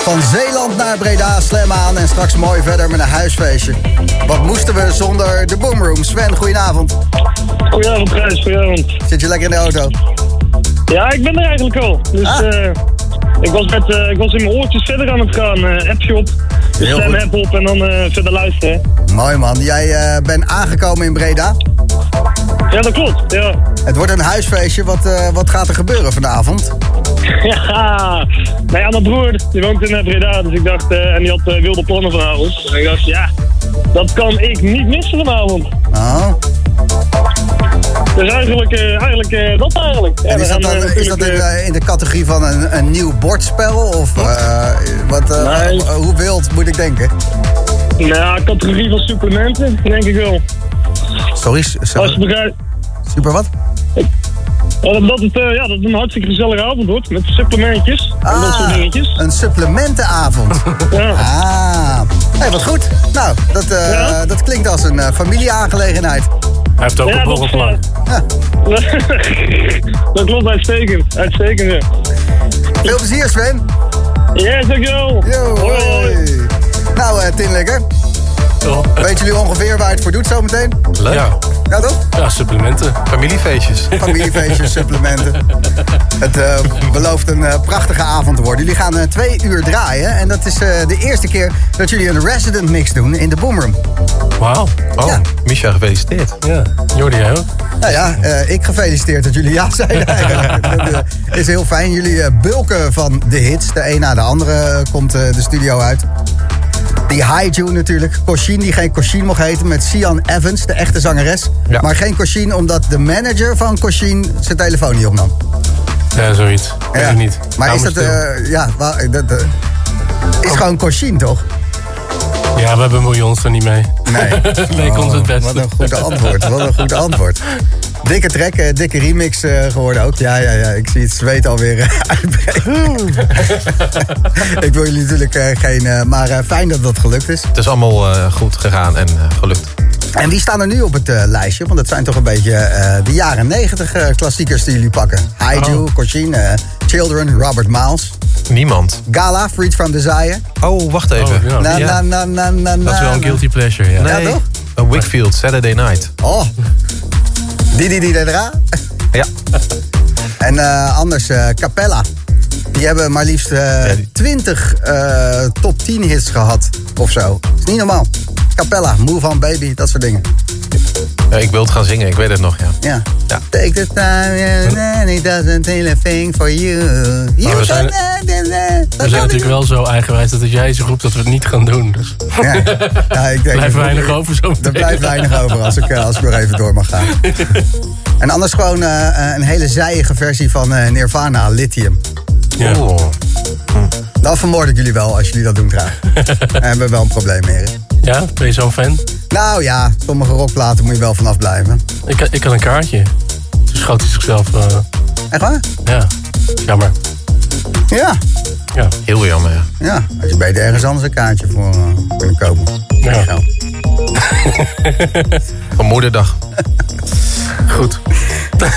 Van Zeeland naar Breda, Slam aan en straks mooi verder met een huisfeestje. Wat moesten we zonder de Boomroom? Sven, goedenavond. Goedenavond, Gijs. Goedenavond. Zit je lekker in de auto? Ja, ik ben er eigenlijk al. Dus Ah. eh, ik, was met, eh, ik was in mijn oortjes verder aan het gaan. eh appje op, Heel app op en dan verder luisteren. Mooi man. Jij bent aangekomen in Breda. Ja, dat klopt. Ja. Het wordt een huisfeestje. Wat, eh, wat gaat er gebeuren vanavond? ja. Nou ja, mijn broer die woont in eh, Breda, dus ik dacht, eh, en die had wilde plannen vanavond. En ik dacht, ja, dat kan ik niet missen vanavond. Oh. Dus eigenlijk, eigenlijk dat eigenlijk. En is dat, dan, is dat in, in de categorie van een, een nieuw bordspel? Of wat, Nee. hoe wild moet ik denken? nou, categorie van supplementen, denk ik wel. Sorry, s- Als sorry. je begrijpt. super wat? Ja, dat, het, eh, ja, dat het een hartstikke gezellige avond wordt. Met supplementjes en dat soort dingetjes. een supplementenavond. Ja. Ah, hey, wat goed. Nou, dat, eh, Ja? dat klinkt als een eh, familieaangelegenheid. Hij heeft ook Ja, een borrelplan. dat klopt, uitstekend. Uitstekend, ja. Veel plezier, Sven. Yes, dankjewel. Yo, Hoi. Nou, eh Tinlikker, weten jullie ongeveer waar je het voor doet zometeen? Leuk. Ja. Ja, toch? ja, supplementen. Familiefeestjes. Familiefeestjes, supplementen. Het eh, belooft een eh, prachtige avond te worden. Jullie gaan eh, twee uur draaien. En dat is eh, de eerste keer dat jullie een resident mix doen in de Boomroom. Wauw. Oh, Ja. Misha, gefeliciteerd. Ja, Jordi, jij ook? Nou ja, eh, ik gefeliciteerd dat jullie ja. Dat eh, is heel fijn. Jullie bulken van de hits. De een na de andere komt de studio uit. Die Haiju natuurlijk. Koshin, die geen Koshin mocht heten. Met Sian Evans, de echte zangeres. Ja. Maar geen Koshin, omdat de manager van Koshin zijn telefoon niet opnam. Ja, zoiets. Weet Ja. ik niet. Maar Hou is dat... eh, ja, wa- dat eh, is gewoon Koshin, toch? Ja, we hebben miljoens er niet mee. Nee. Leek ons het beste. Wat een goed antwoord. Wat een goed antwoord. Dikke track, eh, dikke remix eh, geworden ook. Ja, ja, ja. Ik zie het zweet alweer eh, uitbreken. ik wil jullie natuurlijk eh, geen... eh, maar eh, fijn dat dat gelukt is. Het is allemaal eh, goed gegaan en eh, gelukt. En wie staan er nu op het eh, lijstje? Want dat zijn toch een beetje eh, de jaren negentig eh, klassiekers die jullie pakken. Haiju, Oh. Eh, Children, Robert Miles. Niemand. Gala, Freed from Desire. Oh, wacht even. Na, na, na, na, na, Dat is wel een guilty pleasure, ja. Ja, Nee, toch? een Wickfield, Saturday Night. Oh. Didi di Dedra. Ja. En eh, anders eh, Capella. Die hebben maar liefst eh, 20 eh, top 10 hits gehad of zo. is niet normaal. Capella, Move on Baby, dat soort dingen. Ja, ik wil het gaan zingen, ik weet het nog, ja. Ja. Ja. Take the time and he doesn't feel a thing for you. you we zijn- We zijn natuurlijk wel zo eigenwijs dat als jij zo roept dat we het niet gaan doen. Dus Ja. Ja, ik denk, blijft weinig over zo Er blijft weinig over als ik, eh, als ik nog even door mag gaan. En anders gewoon een hele zijige versie van Nirvana, Lithium. Ja. Dan Nou, vermoord ik jullie wel als jullie dat doen trouwens. Daar hebben we wel een probleem mee. Ja, ben je zo'n fan? Nou ja, sommige rockplaten moet je wel vanaf blijven. Ik, ik had een kaartje. Toen schoot hij zichzelf... eh, Echt waar? ja, jammer. Ja. Ja. Heel jammer, ja. Ja, als je beter ergens anders een kaartje voor eh, kunnen kopen. Ja. Van moederdag. Goed.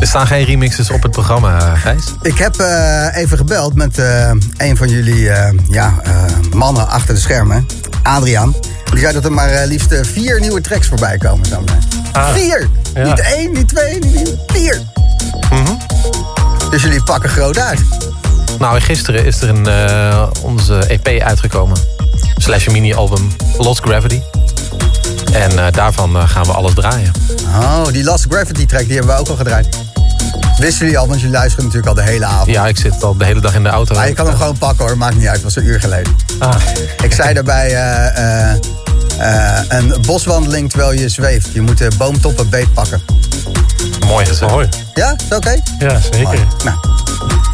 er staan geen remixes op het programma, eh, Gijs. Ik heb eh, even gebeld met eh, een van jullie eh, ja, eh, mannen achter de schermen. Adriaan. Die zei dat er maar liefst vier nieuwe tracks voorbij komen. Zo Ah. Vier! Ja. Niet één, niet twee, niet niet- vier! Mhm. Dus jullie pakken groot uit. Nou, gisteren is er een, eh, onze EP uitgekomen. Slash een mini-album Lost Gravity. En eh, daarvan eh, gaan we alles draaien. Oh, die Last Gravity track die hebben we ook al gedraaid. Wisten jullie al, want jullie luisteren natuurlijk al de hele avond. Ja, ik zit al de hele dag in de auto. Maar je kan hem gewoon pakken hoor, maakt niet uit. Het was een uur geleden. Ah. Ik zei daarbij eh, een boswandeling terwijl je zweeft. Je moet de boomtoppen beet pakken. Mooi gezegd. Mooi. Ja, is dat oké? Ja, zeker. Mooi. Nou,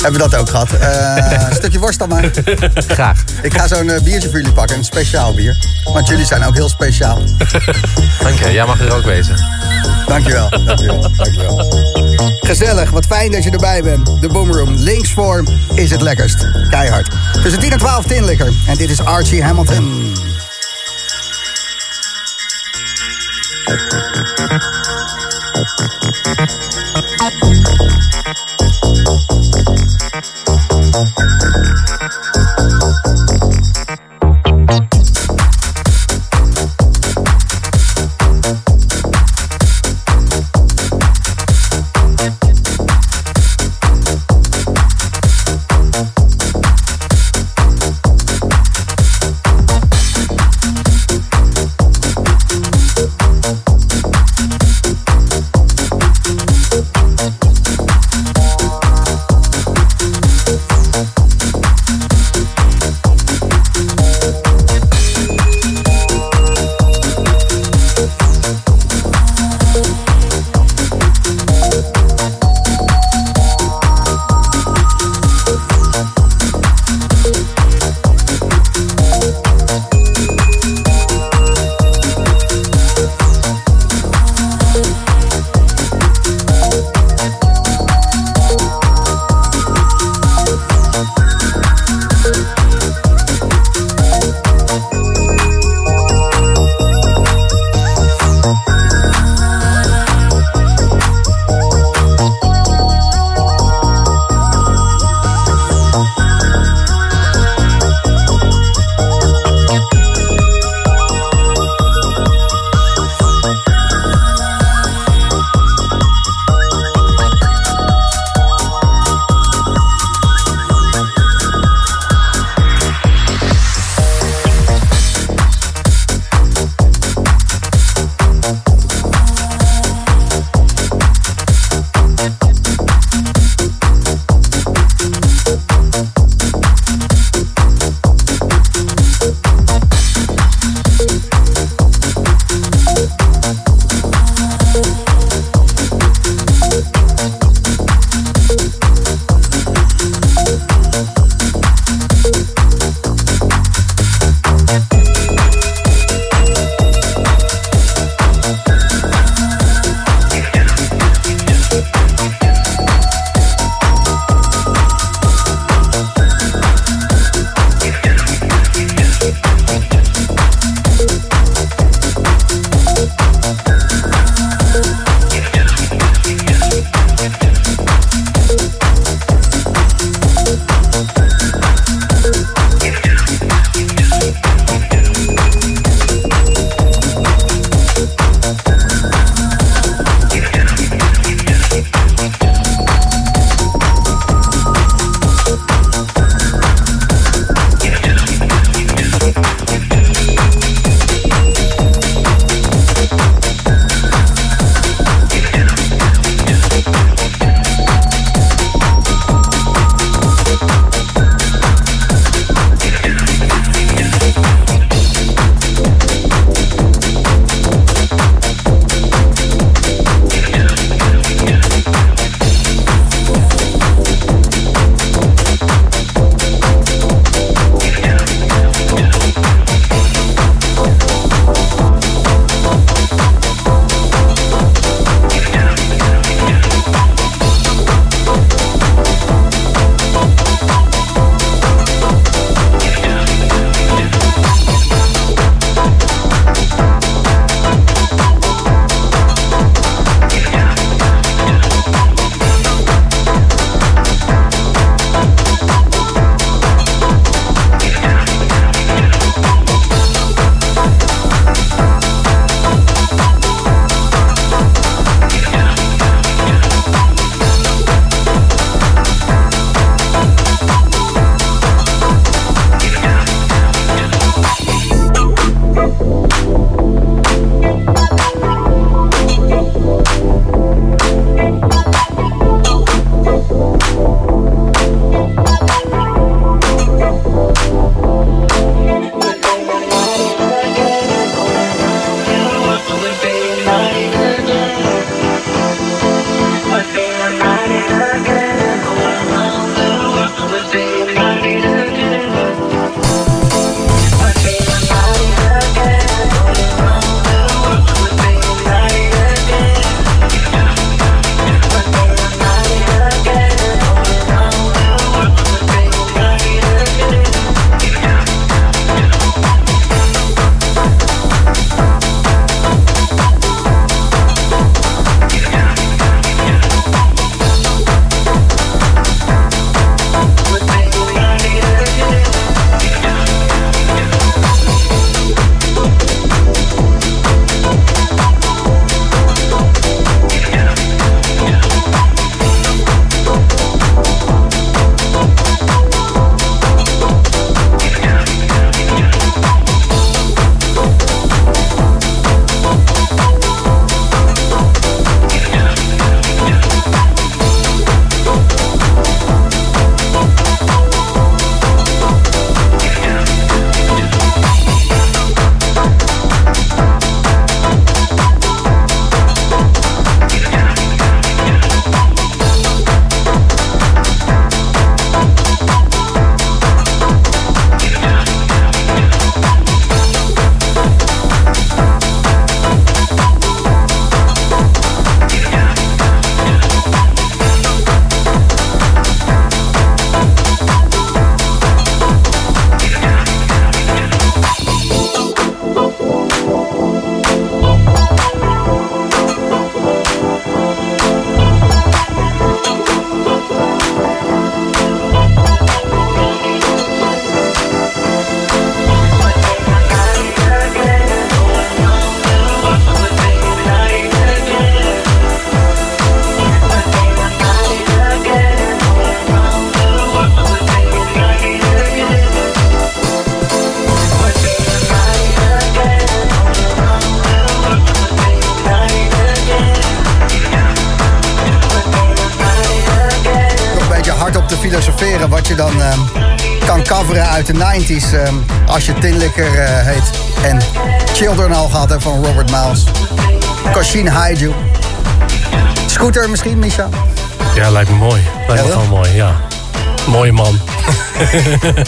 hebben we dat ook gehad. Eh, een stukje worst dan maar. Graag. Ik ga zo'n eh, biertje voor jullie pakken, een speciaal bier. Want jullie zijn ook heel speciaal. Dank je, jij mag er ook wezen. Dankjewel, dankjewel, dankjewel. Gezellig, wat fijn dat je erbij bent. De Boomroom, links voor is het lekkerst. Keihard. Tussen 10 en 12 tinlikker. En dit is Archie Hamilton. Thank you. Koshin Haiju. Scooter misschien, Misha? Ja, lijkt me mooi. Lijkt me Ja, gewoon mooi, ja. Mooie man.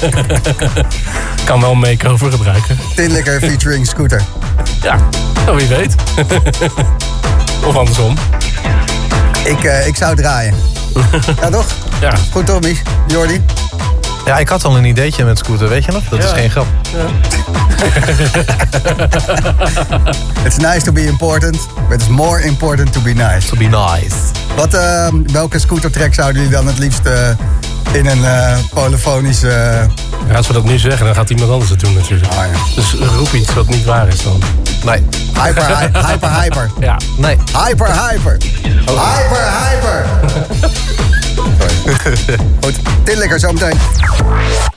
kan wel een make-over gebruiken. Tinlikker featuring Scooter. Ja, nou, wie weet. of andersom. Ik, eh, ik zou draaien. ja, toch? Ja. Goed, Tommy. Jordi? Ja, ik had al een ideetje met scooter, weet je nog? Dat is Ja. geen grap. It's nice to be important, but it's more important to be nice. To be nice. Wat, eh, welke scootertrack zouden jullie dan het liefst eh, in een eh polyfonische... Ja, als we dat nu zeggen, dan gaat iemand anders het doen natuurlijk. Ah, ja. Dus roep iets wat niet waar is dan. Nee. Hyper, hy- hyper, hyper. Ja. Nee. Hyper, hyper. Hyper, hyper. Goed, Tinlikker zometeen.